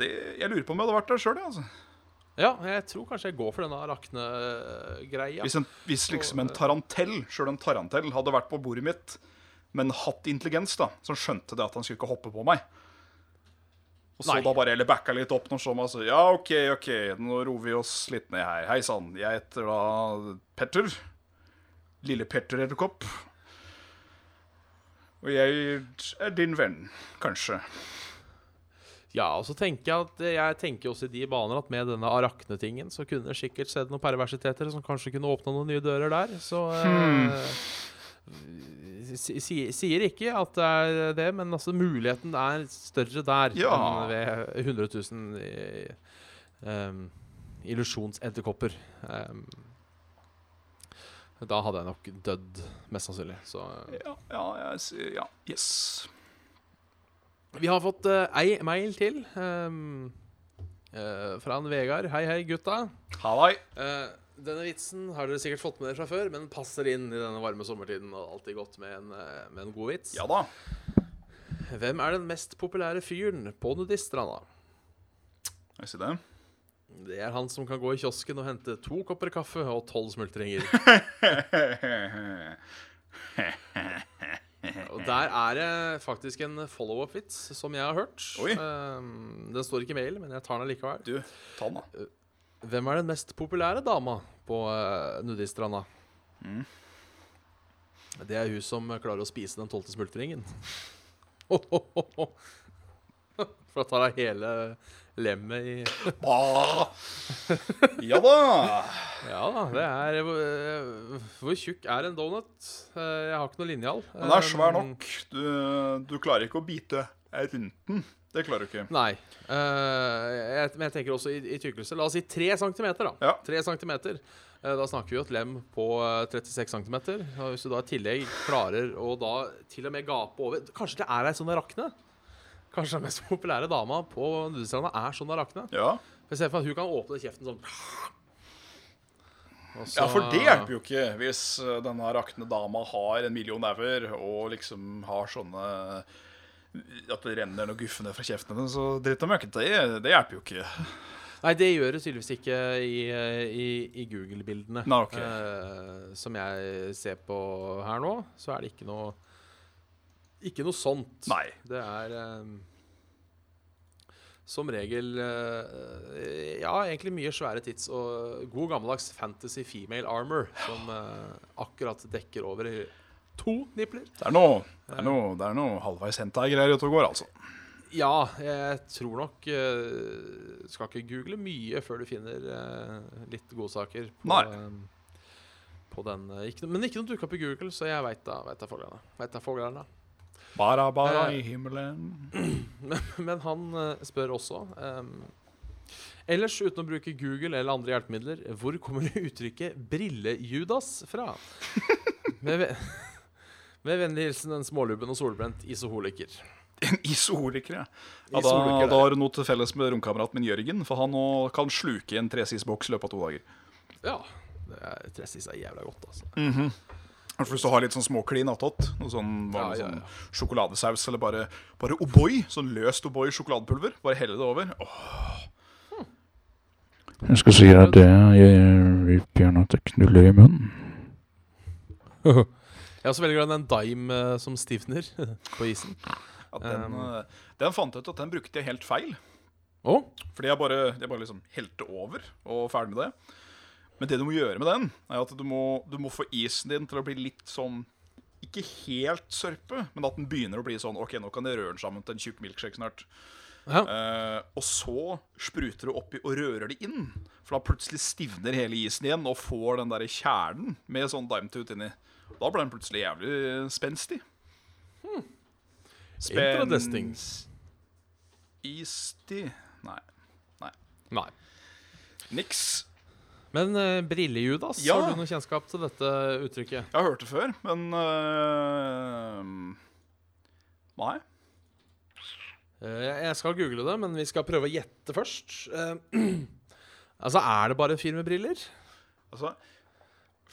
Det, jeg lurer på om jeg hadde vært der sjøl. Altså. ja, jeg tror kanskje jeg går for denne arachne-greia. Hvis, hvis liksom en tarantell, sjøl en tarantell, hadde vært på bordet mitt, men hatt intelligens, da, som skjønte det at han skulle ikke hoppe på meg Og så Nei. da bare eller backa litt opp når Shoma sa Ja, OK, OK, nå roer vi oss litt ned her. Hei sann, jeg heter da Petter. Lille Petter Edderkopp. Og jeg er din venn, kanskje. Ja, og så tenker jeg at jeg tenker også i de baner at med denne Arakne-tingen så kunne det sikkert skjedd noen perversiteter som kanskje kunne åpna noen nye dører der. Så eh, si, si- Sier ikke at det er det, men altså muligheten er større der Ja. enn ved 100 000 i, um, illusjonsedderkopper. Um, da hadde jeg nok dødd, mest sannsynlig. Så eh. Ja, ja, ja. Yes. Vi har fått uh, ei mail til um, uh, fra en Vegard. Hei, hei, gutta. Hallai. Eh, denne vitsen har dere sikkert fått med dere fra før, men passer inn i denne varme sommertiden. Og alltid godt med en, eh, med en god vits. Ja da. Hvem er den mest populære fyren på nudiststranda? Jeg sier det. Det er han som kan gå i kiosken og hente to kopper kaffe og tolv smultringer. Og der er det faktisk en follow-up-vits som jeg har hørt. Oi. Um, den står ikke i mailen, men jeg tar den likevel. Du, ta den, da. Hvem er den mest populære dama på uh, nudiststranda? Mm. Det er hun som klarer å spise den tolvte smultringen. For da tar hun hele lemmet i Ah. Ja da. Ja da, det er eh, Hvor tjukk er en donut? Eh, Jeg har ikke noe linjal. Den er svær nok. Du, du klarer ikke å bite rundt den. Det klarer du ikke. Nei. Uh, jeg, men jeg tenker også i, i tykkelse. La oss si tre centimeter, da. Ja. Tre centimeter. Uh, Da snakker vi jo et lem på eh, 36 cm. Hvis du da i tillegg klarer å da til og med gape over Kanskje det er ei sånn rakne? Kanskje den mest populære dama på Nudestranda er sånn rakne? Ja. For Se for deg at hun kan åpne kjeften sånn. Så- ja, for det hjelper jo ikke hvis eh, denne rakne dama har en million never og liksom har sånne At det renner noe guffende fra kjeften hennes og dritt og møkkete, Det, hjelper jo ikke. Nei, det gjør det tydeligvis ikke i, i, i Google-bildene. Nei, ok. Eh, som jeg ser på her nå, så er det ikke noe Ikke noe sånt. Nei. Det er eh, som regel eh, Ja, egentlig mye svære tids og god gammeldags fantasy female armor som eh, akkurat dekker over to nipler. Det er noe, det er noe, det er noe halvveis hentai-greier ute og går, altså. Ja, jeg tror nok uh, Skal ikke google mye før du finner uh, litt godsaker på, Nei. eh, på den. ikke, men ikke noe dukka opp i Google, så jeg veit da, vet da foglerne. Vet da. Bara, bara i himmelen. Men, men han spør også um, Ellers, uten å bruke Google eller andre hjelpemidler, hvor kommer uttrykket 'Brille-Judas' fra? Med, med vennlig hilsen en smålubben og solbrent isoholiker. En isoholiker, ja. ja da, Isoholiker, da har du noe til felles med romkameraten min Jørgen, for han kan sluke en tresisboks i løpet av to dager. Ja. Tresis er jævla godt, altså. For Hvis du har litt sånn småklin attåt, noe sånn, Ja, ja, ja. sånn sjokoladesaus eller bare, bare O'boy, sånn løst O'boy sjokoladepulver, bare helle det over. Åh, Jeg skal si deg det, jeg vil gjerne at jeg knuller i munnen. Jeg er også veldig glad i den dime eh, som stivner på isen. den, Um. eh, den fant jeg ut at den brukte jeg helt feil. Oh. Fordi jeg bare, jeg bare liksom helte over og ferdig med det. Men det du må gjøre med den, er at du må, du må få isen din til å bli litt sånn Ikke helt sørpe, men at den begynner å bli sånn OK, nå kan jeg røre den sammen til en tjukk milkshake snart. Ja. Uh, og så spruter du oppi og rører det inn. For da plutselig stivner hele isen igjen og får den der kjernen med sånn dimetooth inni. Da ble den plutselig jævlig spenstig. Interesting. Easty Nei. Nei. Niks. Men uh, Brille-Judas, Ja. har du noe kjennskap til dette uttrykket? Jeg har hørt det før, men uh, Nei. Eh, jeg skal google det, men vi skal prøve å gjette først. Eh, altså, er det bare en fyr med briller? Altså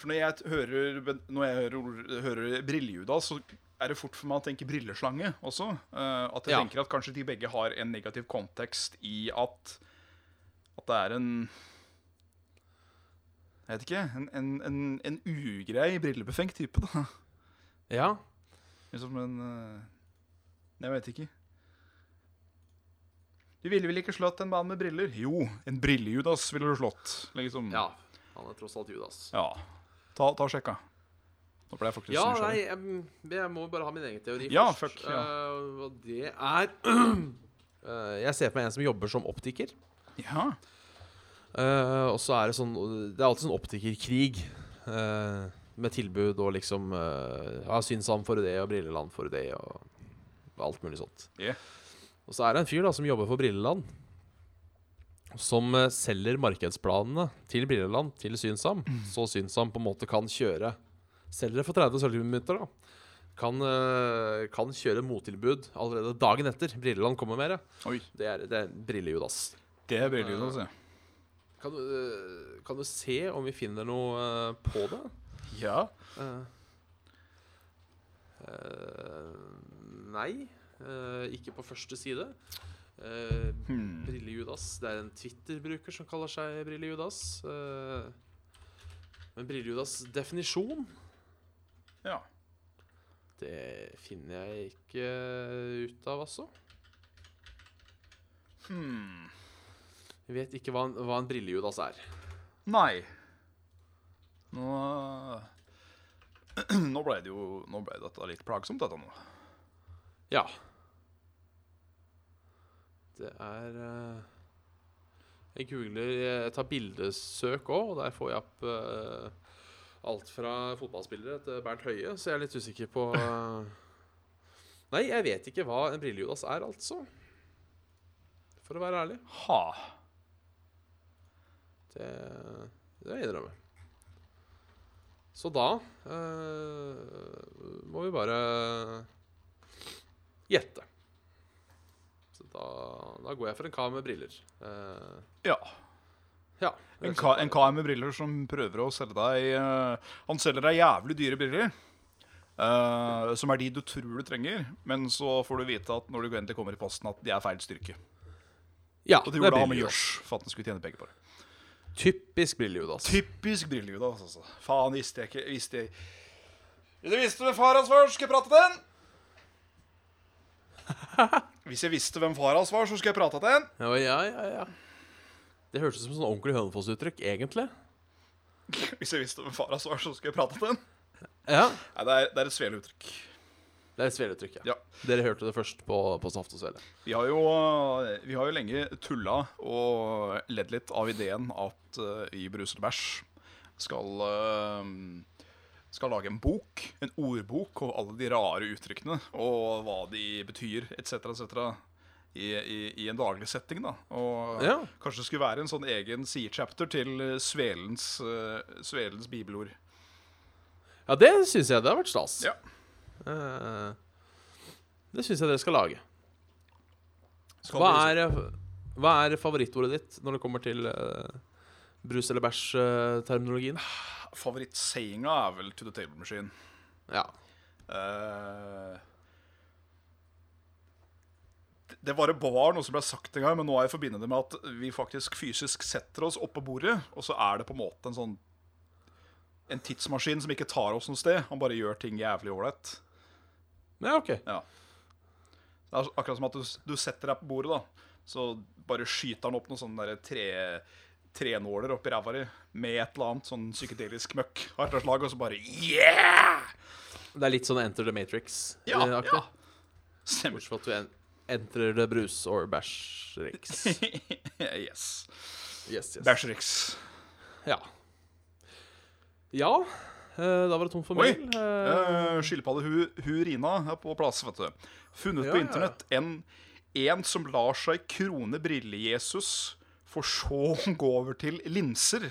For når jeg hører, når jeg hører, hører brillejudas, så er det fort for meg å tenke brilleslange også. Eh, at jeg Ja. tenker at kanskje de begge har en negativ kontekst i at At det er en Jeg vet ikke. En, en, en, en ugrei, brillebefengt type, da. Ja. Liksom en eh, Jeg vet ikke. Du ville vel ikke slått en mann med briller? Jo, en brillejudas ville du slått. Liksom. ja. Han er tross alt Judas. Ja. Ta, ta og da Nå ble jeg faktisk Ja, nei, jeg, jeg må bare ha min egen teori Ja, først. fuck, ja. Uh, og det er uh, Jeg ser på meg en som jobber som optiker. Ja. Uh, og så er det sånn Det er alltid sånn optikerkrig. med tilbud og liksom Ja, Synsam for det, og Brilleland for det, og alt mulig sånt. Yeah. Og så er det en fyr da som jobber for Brilleland. Som eh, selger markedsplanene til Brilleland til Synsam. Så Synsam på en måte kan kjøre Selger det for 30 sølvminutter. Kan, eh, kan kjøre mottilbud allerede dagen etter Brilleland kommer med det. Det er, det er Brillejudas. Det er brillejudas, ja. Kan, du, eh, kan du se om vi finner noe på det? Ja. Eh, nei, uh, ikke på første side. Uh, Hmm. Brille-Judas. Det er en Twitter-bruker som kaller seg Brille-Judas. Uh, men Brille-Judas definisjon, ja. det finner jeg ikke ut av, altså. Hmm. Jeg vet ikke hva en, hva en Brille-Judas er. Nei. Nå Nå ble det jo Nå ble dette litt plagsomt, dette nå. Ja. Det er eh, Jeg googler Jeg tar bildesøk òg, og der får jeg opp eh, alt fra fotballspillere til Bernt Høie, så jeg er litt usikker på eh, Nei, jeg vet ikke hva en Brille-Judas er, altså. For å være ærlig. Ha. Det, det jeg innrømme. Så da eh, må vi bare gjette. Da, da går jeg for en kar med briller. Uh, Ja. ja. En, ka en kar med briller som prøver å selge deg uh, Han selger deg jævlig dyre briller. Uh, som er de du tror du trenger, men så får du vite at når du endelig kommer i posten, at de er feil styrke. ja, Og det det gjorde han med brillejudas. For at han skulle tjene penger på det. Typisk brillejudas. Typisk brillejudas, altså. Faen, visste jeg ikke Visste jeg Du visste hvem far hans først! Skal jeg prate den! Hvis jeg visste hvem far hans var, så skulle jeg prate til en. Ja, ja, ja, ja. Det hørtes ut som sånn ordentlig Hønefoss-uttrykk, egentlig. Hvis jeg visste hvem far hans var, så skulle jeg prate til en. Ja. Nei, det er, det er et sveleuttrykk. Det er et sveleuttrykk, ja. Ja. Dere hørte det først på, på Saft og Svele. Vi har jo, vi har jo lenge tulla og ledd litt av ideen at uh, i Brusel bæsj skal, eh, skal lage en bok, en ordbok, over alle de rare uttrykkene og hva de betyr, etc., etc. I, i, I en daglig setting, da. Og Ja. kanskje det skulle være en sånn egen sidechapter til Svelens, uh, Svelens bibelord. Ja, det syns jeg det har vært stas. Ja. Uh, det syns jeg dere skal lage. Skal Hva er, hva er favorittordet ditt når det kommer til eh, brus eller bæsj-terminologien? Favorittsayinga er vel 'to the table machine'. Ja. Uh, det- var det var noe som ble sagt en gang, men nå er jeg forbindet med at vi faktisk fysisk setter oss opp på bordet, og så er det på en måte en sånn En tidsmaskin som ikke tar oss noe sted. Han bare gjør ting jævlig ålreit. ja, OK. Ja. Det er akkurat som at du, du setter deg på bordet, da. Så bare skyter han opp noen sånne tre, trenåler oppi ræva di med et eller annet sånn psykedelisk møkk av et slag, og så bare Yeah! Det er litt sånn Enter the Matrix. Ja, eh, ja. Stemmer. Bortsett fra at du en entrer the brus or bæsj-riks. yes. Yes, yes. Bæsjrix. Ja. Ja. Eh, da var det tomt for Oi. mail. Uh, Skilpadde hu, Hurina er på plass, vet du. Funnet Ja, på internett en, en som lar seg krone brille-Jesus, for så å gå over til linser.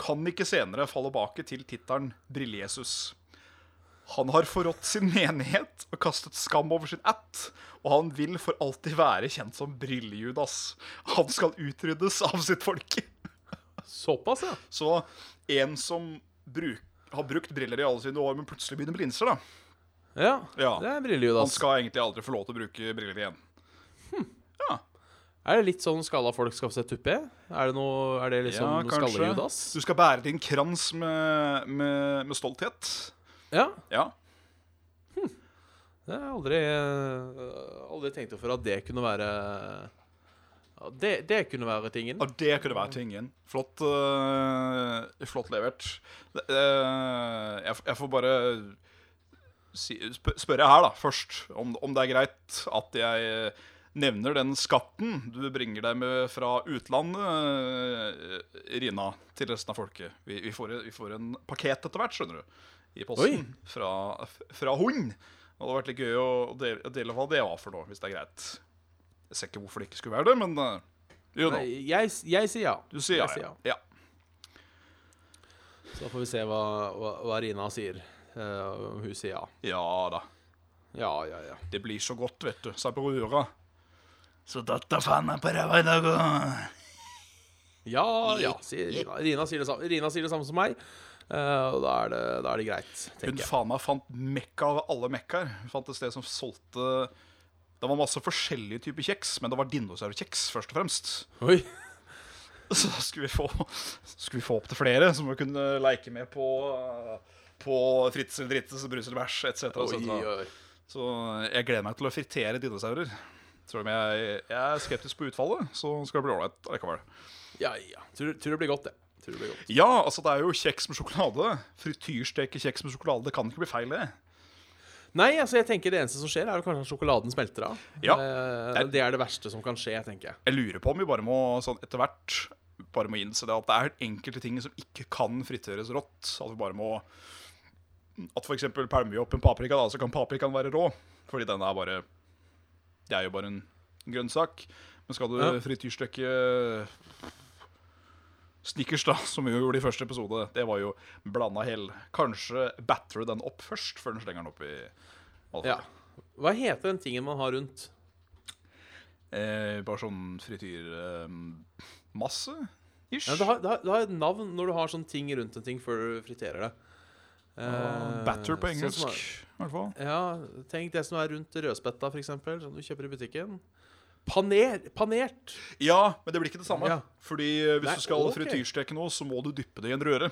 Kan ikke senere falle bak til tittelen Brille-Jesus. Han har forrådt sin menighet og kastet skam over sin ætt. Og han vil for alltid være kjent som Brille-Judas. Han skal utryddes av sitt folk. såpass, ja. Så en som bruk, har brukt briller i alle sine år, men plutselig begynner med linser, da. Ja, Ja. det er brillejud, Han skal egentlig aldri få lov til å bruke briller igjen. Hm. Ja, Er det litt sånn skalla folk skal få sett tuppe? Er det noe Er det liksom ja skalle-Judas? Du skal bære din krans med, med, med stolthet. Ja. Ja. Det har jeg aldri, øh, aldri tenkt over at det kunne være det, det kunne være tingen. Og det kunne være tingen. Flott, uh, flott levert. Øh, jeg, jeg får bare si, sp spørre her, da, først, om, om det er greit at jeg nevner den skatten du bringer deg med fra utlandet, øh, Rina, til resten av folket. Vi, vi, får, vi får en pakket etter hvert, skjønner du, i posten fra, fra hun. Og det hadde vært litt gøy å dele, dele hva det var for noe, hvis det er greit. Jeg ser ikke hvorfor det ikke skulle være det, men jo da. Nei, jeg, jeg sier ja. Du sier ja, sier ja. ja. Så får vi se hva, hva, hva Rina sier. Uh, hun sier ja. Ja da. Ja, ja, ja. Det blir så godt, vet du. Sa brura. Så datta faen meg på ræva i dag òg. Ja, ja, sier Rina. Rina sier det samme, Rina sier det samme som meg. Uh, og da er, det, da er det greit, Hun tenker jeg. faen meg fant mekka av alle mekkaer. Hun fant et sted som solgte Det var masse forskjellige typer kjeks, men det var dinosaurkjeks først og fremst. Oi. Så da skulle vi få, skulle vi få opp til flere som vi kunne leke med på På Fritz eller Drittes, Brus eller bæsj etc. Så jeg gleder meg til å fritere dinosaurer. Selv om jeg, jeg er skeptisk på utfallet, så skal det bli ålreit likevel. Ja, ja. Tror, tror det blir godt, det. Tror det blir godt. Ja, altså det er jo kjeks med sjokolade. Frityrsteke kjeks med sjokolade. Det kan ikke bli feil, det. Nei, altså jeg tenker det eneste som skjer, er jo kanskje at sjokoladen smelter av. Ja. Jeg, det er det verste som kan skje, tenker jeg. Jeg lurer på om vi bare må sånn etter hvert bare må innse det at det er enkelte ting som ikke kan friteres rått. At vi bare må At f.eks. pælmer vi opp en paprika, da, så kan paprikaen være rå. Fordi den er bare Det er jo bare en grønnsak. Men skal du Ja. frityrsteke Snickers, da, som vi jo gjorde i første episode, det var jo blanda hell. Kanskje batter den opp først, før den slenger den opp i Ja. Hva heter den tingen man har rundt? Eh, bare sånn frityrmasse? Eh, ish. Ja, det, har, det, har, det har et navn når du har sånn ting rundt en ting før du friterer det. Eh, Batter på sånn engelsk, som i er- hvert fall. ja, tenk det som er rundt rødspetta, f.eks., som du kjøper i butikken. Paner, panert. Ja, men det blir ikke det samme. Ja. Fordi eh, hvis Nei, du skal okay. frityrsteke noe, så må du dyppe det i en røre.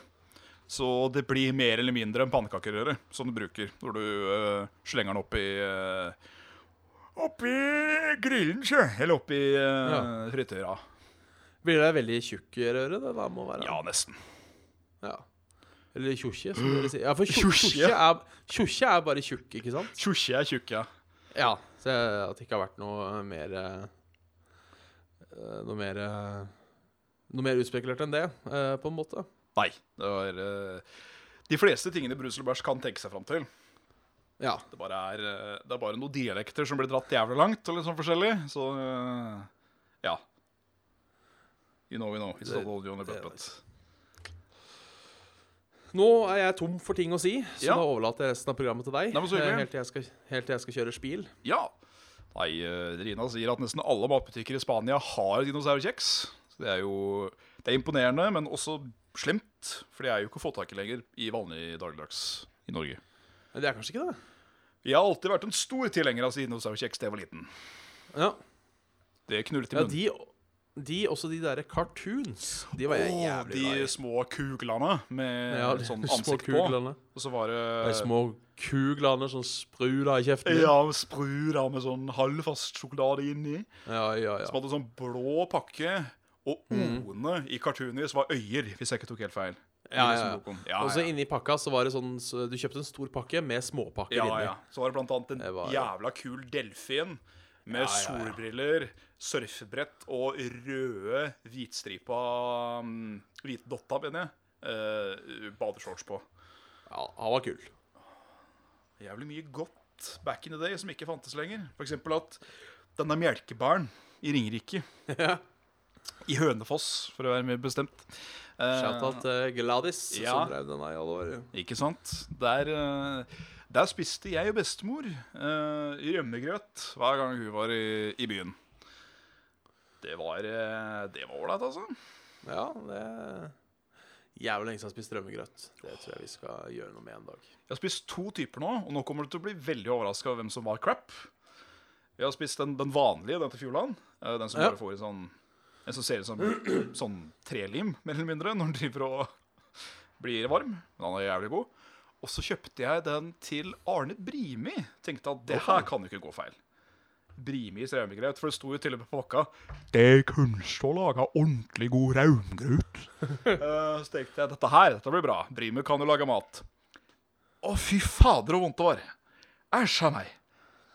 Så det blir mer eller mindre en pannekakerøre som du bruker når du uh, slenger den oppi uh, Oppi grillen, sjø. Eller oppi uh, Ja. frityra. Blir det veldig tjukk røre? Det da må være Ja, nesten. Ja. Eller tjukke, som dere sier. Ja, for tjokkje er, er bare tjukk, ikke sant? Tjukke er tjukk, ja. Så at det ikke har vært noe mer eh, Noe mer eh, Noe mer utspekulert enn det, eh, på en måte. Nei. Det var De fleste tingene Brussel Bæsj kan tenke seg fram til. Ja. Det er, det er bare noen dialekter som blir dratt jævlig langt, og litt sånn forskjellig. Så ja. You know, you know. It's not all you on the puppet. Nå er jeg tom for ting å si, så Ja. da overlater jeg resten av programmet til deg. Nei, eh, helt, til jeg skal, helt til jeg skal kjøre spil. Ja. Nei, eh, Rina sier at nesten alle matbutikker i Spania har dinosaurkjeks. Så Det er jo det er imponerende, men også slemt. For det er jo ikke å få tak i lenger i vanlig dagligdags i Norge. Men det er kanskje ikke det? Jeg har alltid vært en stor tilhenger av dinosaurkjeks da jeg var liten. Ja, Det knullet i ja munnen. de, de også de derre cartoons. De var jeg jævlig glad i. De små kuglene med Ja, de sånn ansikt på. Og så var De små kuglene som spruta i kjeften. Ja, spruta med sånn halvfast sjokolade inni. ja, ja. ja. Som hadde sånn blå pakke. Og O-ene i cartoonis var øyer, hvis jeg ikke tok helt feil. Ja, ja, ja. ja, Og så inni pakka så var det sånn så Du kjøpte en stor pakke med småpakker ja, inni. ja. Så var det blant annet en var- jævla kul delfin med Ja, solbriller, surfebrett og røde hvitstripa Hvitdotta, Hvite dotta, mener jeg. Uh, badeshorts på. Ja, han var kul. Jævlig mye godt back in the day som ikke fantes lenger. Eksempel at denne melkebaren i Ringerike, Ja. i Hønefoss for å være mer bestemt eh, Shout-out til Gladys, ja. som drev den i alle år. Ikke sant? Der, eh, der spiste jeg og bestemor uh, rømmegrøt hver gang hun var i, i byen. Det var eh, Det var ålreit, altså. Ja, det Jævlig lenge siden jeg har spist rømmegrøt. Det tror jeg vi skal gjøre noe med en dag. Jeg har spist to typer nå, og nå kommer du til å bli veldig overraska over hvem som var crap. Jeg har spist den, den vanlige, den til Fjordland. eh, Den som Ja. bare får i sånn En som ser ut som sånn trelim, mer eller mindre, når den driver og blir varm. Han er jævlig god. Og så kjøpte jeg den til Arne Brimi. Tenkte at det her kan jo ikke gå feil. Brimis rømmegrøt, for det sto jo til og med på pakka Det er kunst å lage ordentlig god raumgrøt. uh, så tenkte jeg dette her, dette blir bra. Brimi kan jo lage mat. Å, fy fader, så vondt det var. Æsj a meg.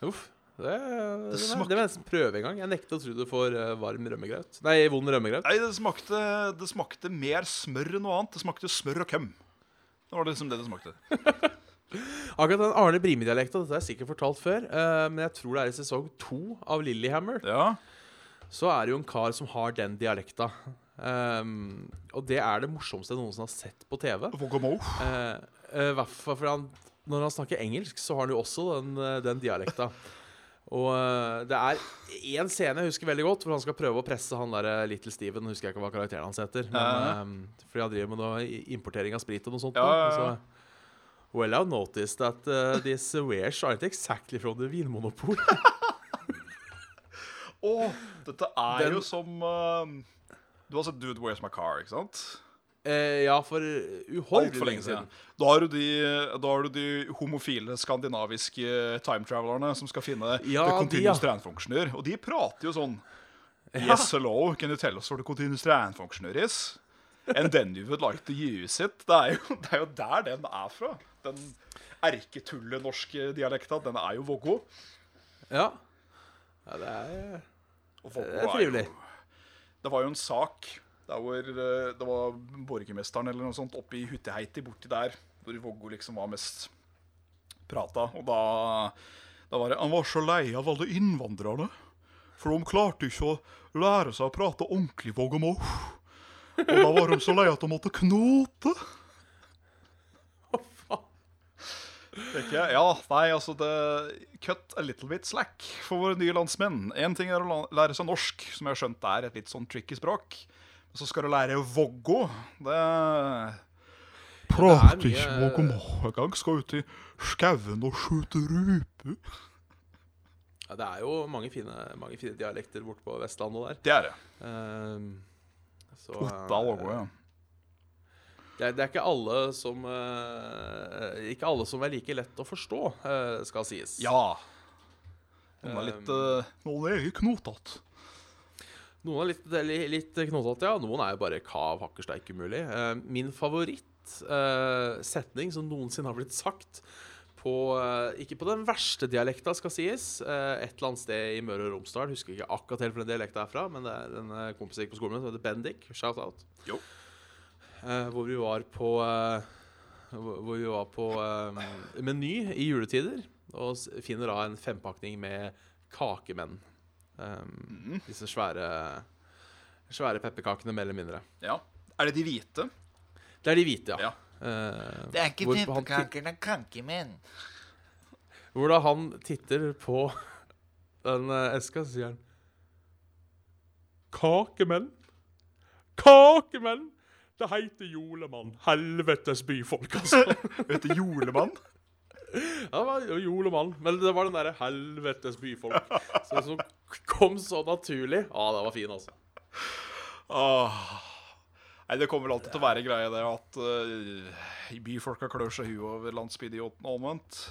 Uff. Det, det, smak- det var nesten prøve en gang. Jeg nekter å tro du får eh, varm rømmegrøt. Nei, vond rømmegrøt. Nei, det smakte, det smakte mer smør enn noe annet. Det smakte smør og køm. Det var liksom det det smakte. Akkurat den Arne Brimi-dialekta, har jeg sikkert fortalt før, eh, men jeg tror det er i sesong to av Lillyhammer. Ja. Så er det jo en kar som har den dialekta. Um, og det er det morsomste jeg noensinne har sett på TV. Vogamo. Eh, eh, hvert fall fordi han, når han snakker engelsk, så har han jo også den, eh, den dialekta. Og eh, det er én scene jeg husker veldig godt, hvor han skal prøve å presse han der eh, Little Steven. Husker jeg ikke hva karakteren hans heter. Men, eh, fordi han driver med noe importering av sprit og noe sånt. Ja, ja, ja. Så, well, I've noticed that uh, these wares aren't exactly from the vinmonopol. Å, dette er Den- jo som uh, Du har sett Dude Where's My Car, ikke sant? Eh, ja, for uhorvelig Altfor lenge siden. Da har, du de, har du de homofile skandinaviske time travelerne som skal finne Ja, the continuous ja. Og de prater jo sånn. Yes, hello, can you tell us what the continuous strand functioner is? And then you would like to use it. Det er jo, det er jo der den er fra. Den erketullenorske dialekta. Den er jo Vågå. Ja. ja, det er Det er trivelig. Det var jo en sak der hvor eh, det var borgermesteren eller noe sånt oppe i Hutteheiti borti der, hvor Vågå liksom var mest prata. Og da, da var det Han var så lei av alle innvandrerne. For de klarte ikke å lære seg å prate ordentlig vågåmå. Og da var de så lei at de måtte knote. Tenker jeg, ja, nei, altså det Cut a little bit slack for våre nye landsmenn. Én ting er å lære seg norsk, som jeg har skjønt er et litt sånn tricky språk. Men så skal du lære vågå. Det Prater mye- ikke noen engang. Skal ut i skauen og skyte rype. Ja, det er jo mange fine, mange fine dialekter borte på Vestlandet der. Det er det. Uh, så, Otta og ja. det, er, det er ikke alle som uh, Ikke alle som er like lett å forstå, uh, skal sies. Ja. Noen er litt uh, Noen er knotete. Noen er litt, litt, litt knotete, ja. Noen er jo bare kav hakkersteik umulig. Eh, min favorittsetning som noensinne har blitt sagt på, eh, Ikke på den verste dialekta, skal sies. eh, et eller annet sted i Møre og Romsdal. Husker ikke akkurat helt hvor den dialekta er fra, men det er en eh, kompis jeg gikk på skolen med som heter Bendik. Shout out. Jo. Eh, hvor vi var på eh, Hvor vi var på eh, Meny i juletider og finner da en fempakning med kakemenn. Um, Disse svære Svære pepperkakene, mer eller mindre. ja. Er det de hvite? Det er de hvite, ja. Ja. Uh, Det er ikke pepperkaker, det er kankemenn. Hvor da han titter på den eh, eska, så sier han Kakemenn. Kakemenn! Det heter Jolemann. Helvetes byfolk, altså. det heter Jolemann? Ja, det var jol og mann. Men det var den derre helvetes byfolk så, som kom så naturlig. Ja, det var fin, altså. Ah. Nei, Det kommer vel alltid til å være greia det at uh, byfolka klør seg i huet over landsbyidioten og omvendt.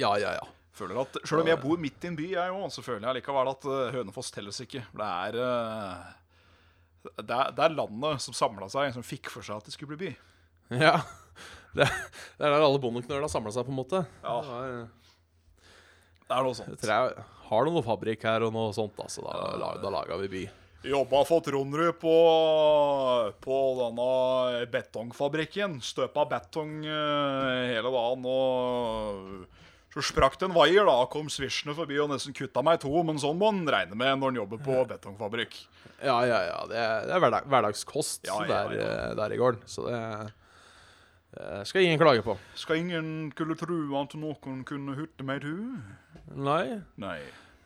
Ja, ja, ja. Føler at, Selv om jeg bor midt i en by, jeg òg, så føler jeg likevel at uh, Hønefoss telles ikke. Det er, uh, det er Det er landet som samla seg, som fikk for seg at det skulle bli by. Ja. Det, det er der alle bondeknøler har samla seg, på en måte. Ja. Det Det er noe sånt. jeg har du noe fabrikk her og noe sånt, altså. Da, la, da laga vi by. Jobba for Trondrud på, på denne betongfabrikken. Støpa betong eh, hele dagen. Og så sprakk det en vaier, da. Kom svisjende forbi og nesten kutta meg i to. Men sånn må en regne med når en jobber på betongfabrikk. Ja, ja, ja. Det er, det er hverdagskost Ja, ja, ja. der, der i gården. Så det eh, skal ingen klage på. Skal ingen kunne tru at noen kunne hurte meg du? Nei. Nei.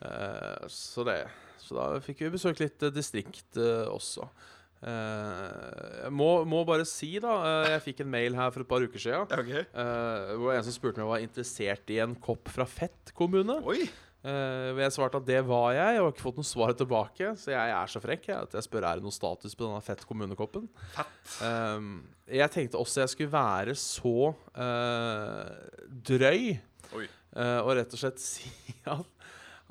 Eh, så det. Så da fikk vi besøkt litt eh, distrikt eh, også. Eh, jeg må, må bare si, da eh, Jeg fikk en mail her for et par uker siden. Ok. eh, hvor en som spurte om jeg var interessert i en kopp fra Fett kommune. Oi. Hvor jeg svarte at det var jeg. Jeg har ikke fått noe svar tilbake. Så jeg er så frekk jeg, at jeg spør er det noe status på denne Fett kommunekoppen. Fett. Um, jeg tenkte også jeg skulle være så uh, drøy eh, og rett og slett si at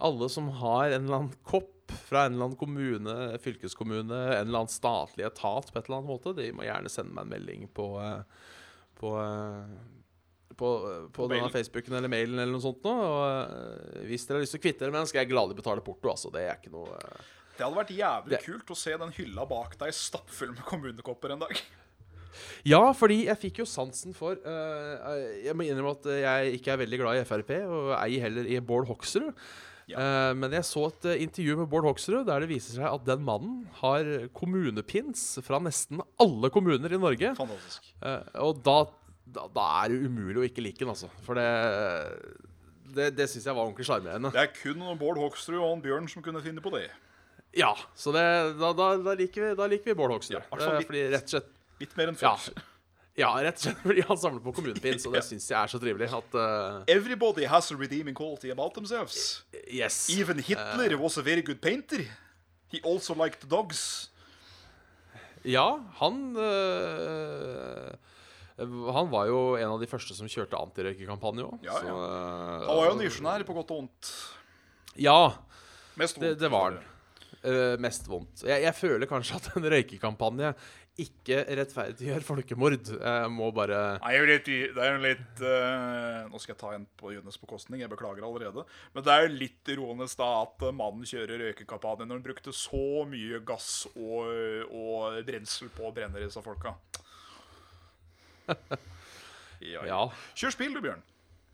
alle som har en eller annen kopp fra en eller annen kommune, fylkeskommune, en eller annen statlig etat på et eller annet måte, de må gjerne sende meg en melding på på, på, eh, på denne. Facebooken eller mailen eller noe sånt nå. Og eh, hvis dere har lyst til å kvitte dere med den, skal jeg gladelig betale porto. Altså. Det er ikke noe eh, Det hadde vært jævlig Det- kult å se den hylla bak deg stappfull med kommunekopper en dag. Ja, fordi jeg fikk jo sansen for uh, Jeg må innrømme at jeg ikke er veldig glad i Frp, og ei heller i Bård Hoksrud. Ja. Uh, men jeg så et intervju med Bård Hoksrud der det viser seg at den mannen har kommunepins fra nesten alle kommuner i Norge. Fantastisk. Uh, og da, da, da er det umulig å ikke like den, altså. For det Det, det syns jeg var ordentlig sjarmerende. Det er kun Bård Hoksrud og han Bjørn som kunne finne på det. Ja, så det, da, da, da, liker vi, da liker vi Bård Hoksrud. Ja, altså, litt. fordi rett og slett Litt mer enn Ja. før. Ja, rett og slett fordi han samler på kommunepins, og det syns jeg er så trivelig at uh, Everybody has a redeeming quality about themselves. Yes. Even Hitler was a very good painter. He also liked dogs. Ja, han øh, Han var jo en av de første som kjørte antirøykekampanje òg. Ja, ja. øh, Han var jo nysgjenær på godt og vondt. Ja, Mest det, vondt. det var han. Uh, mest vondt. Jeg, jeg føler kanskje at en røykekampanje ikke rettferdiggjør folkemord. Jeg må bare Nei, det er jo litt, eh, Nå skal jeg ta en på Jonas bekostning, jeg beklager allerede. Men det er jo litt ironisk da at mannen kjører røykekampanje når han brukte så mye gass og, og brensel på å brenne disse folka. Ja, ja. Kjør spill, du, Bjørn.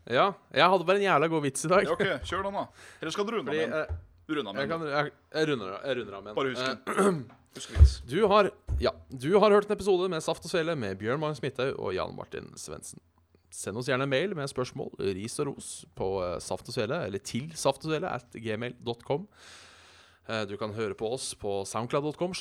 ja. Jeg hadde bare en jævla god vits i dag. Ja, ok, Kjør den, da. Eller skal du runde Fordi, av med en? øh, av jeg, kan, jeg, jeg, runder, jeg runder av med. Bare husk Eh, den. Husk vits. Du har, ja, du har hørt en episode med Saft og Svele med Bjørn Magnus Midthaug og Jan Martin Svendsen. Send oss gjerne en mail med spørsmål, ris og ros på eh, Saft og Svele, eller til saftogsvele at gmail.com. Eh, Du kan høre på oss på soundcloud.com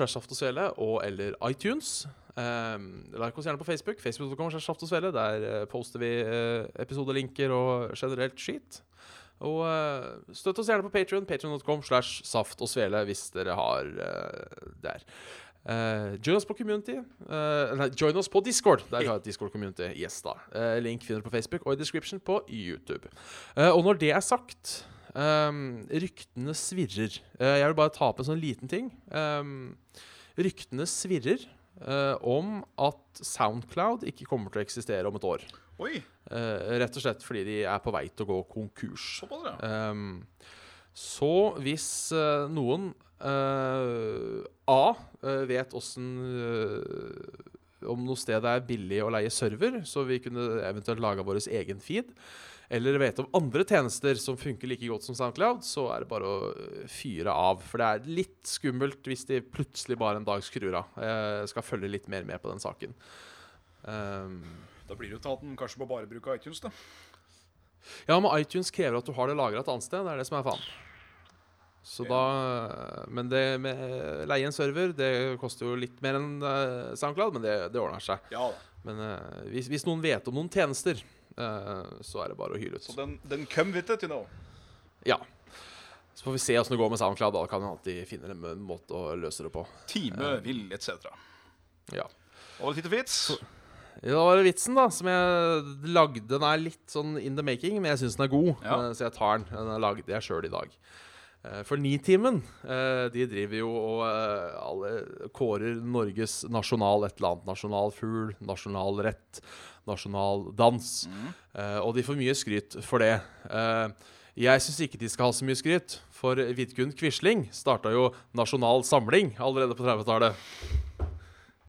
og eller iTunes. Like oss gjerne på Facebook. Facebook.com. Der eh, poster vi uh, episodelinker og generelt skit. Og eh, støtt oss gjerne på Patreon Patreon.com slash saft og svele hvis dere har der. Eh, join oss på community. eh, nei, join oss på Discord. Der har et Discord-community. Yes da Eh, Link finner du på Facebook og i description på YouTube. Eh, og når det er sagt ehm, Ryktene svirrer. Uh, jeg vil bare ta opp en sånn liten ting. Um, ryktene svirrer uh, om at Soundcloud ikke kommer til å eksistere om et år. Oi, Uh, rett og slett fordi de er på vei til å gå konkurs. såpass, ja. Ehm, så hvis noen A vet åssen Om noe sted det er billig å leie server, så vi kunne eventuelt laga vår egen feed, eller vet om andre tjenester som funker like godt som SoundCloud, så er det bare å eh, fyre av. For det er litt skummelt hvis de plutselig bare en dag skrur av. Jeg skal følge litt mer med på den saken. Um, Da blir det jo tatt at den kanskje på bare bruke iTunes, da. Ja, men iTunes krever at du har det lagra et annet sted. Det er det som er faen. Så da Men det med leie en server, det koster jo litt mer enn eh, SoundCloud, men det, det ordner seg. Ja. Men eh, hvis, hvis noen vet om noen tjenester, eh, så er det bare å hyle ut. Så den, den come with it, you know. Ja. Så får vi se åssen det går med SoundCloud. Da kan vi alltid finne en måte å løse det på. Time, vil, etc. Ja. Og litt vits. Ja, det var vitsen, da, som jeg lagde. Den er litt sånn in the making, men jeg syns den er god, Ja. eh, så jeg tar den. Den er lagde jeg sjøl i dag. Eh, For Nitimen, eh, de driver jo og eh, alle kårer Norges nasjonal et eller annet. Nasjonal fugl, nasjonalrett, nasjonaldans. Mm. Uh, Og de får mye skryt for det. Uh, Jeg syns ikke de skal ha så mye skryt, for Vidkun Quisling starta jo Nasjonal Samling allerede på 30-tallet.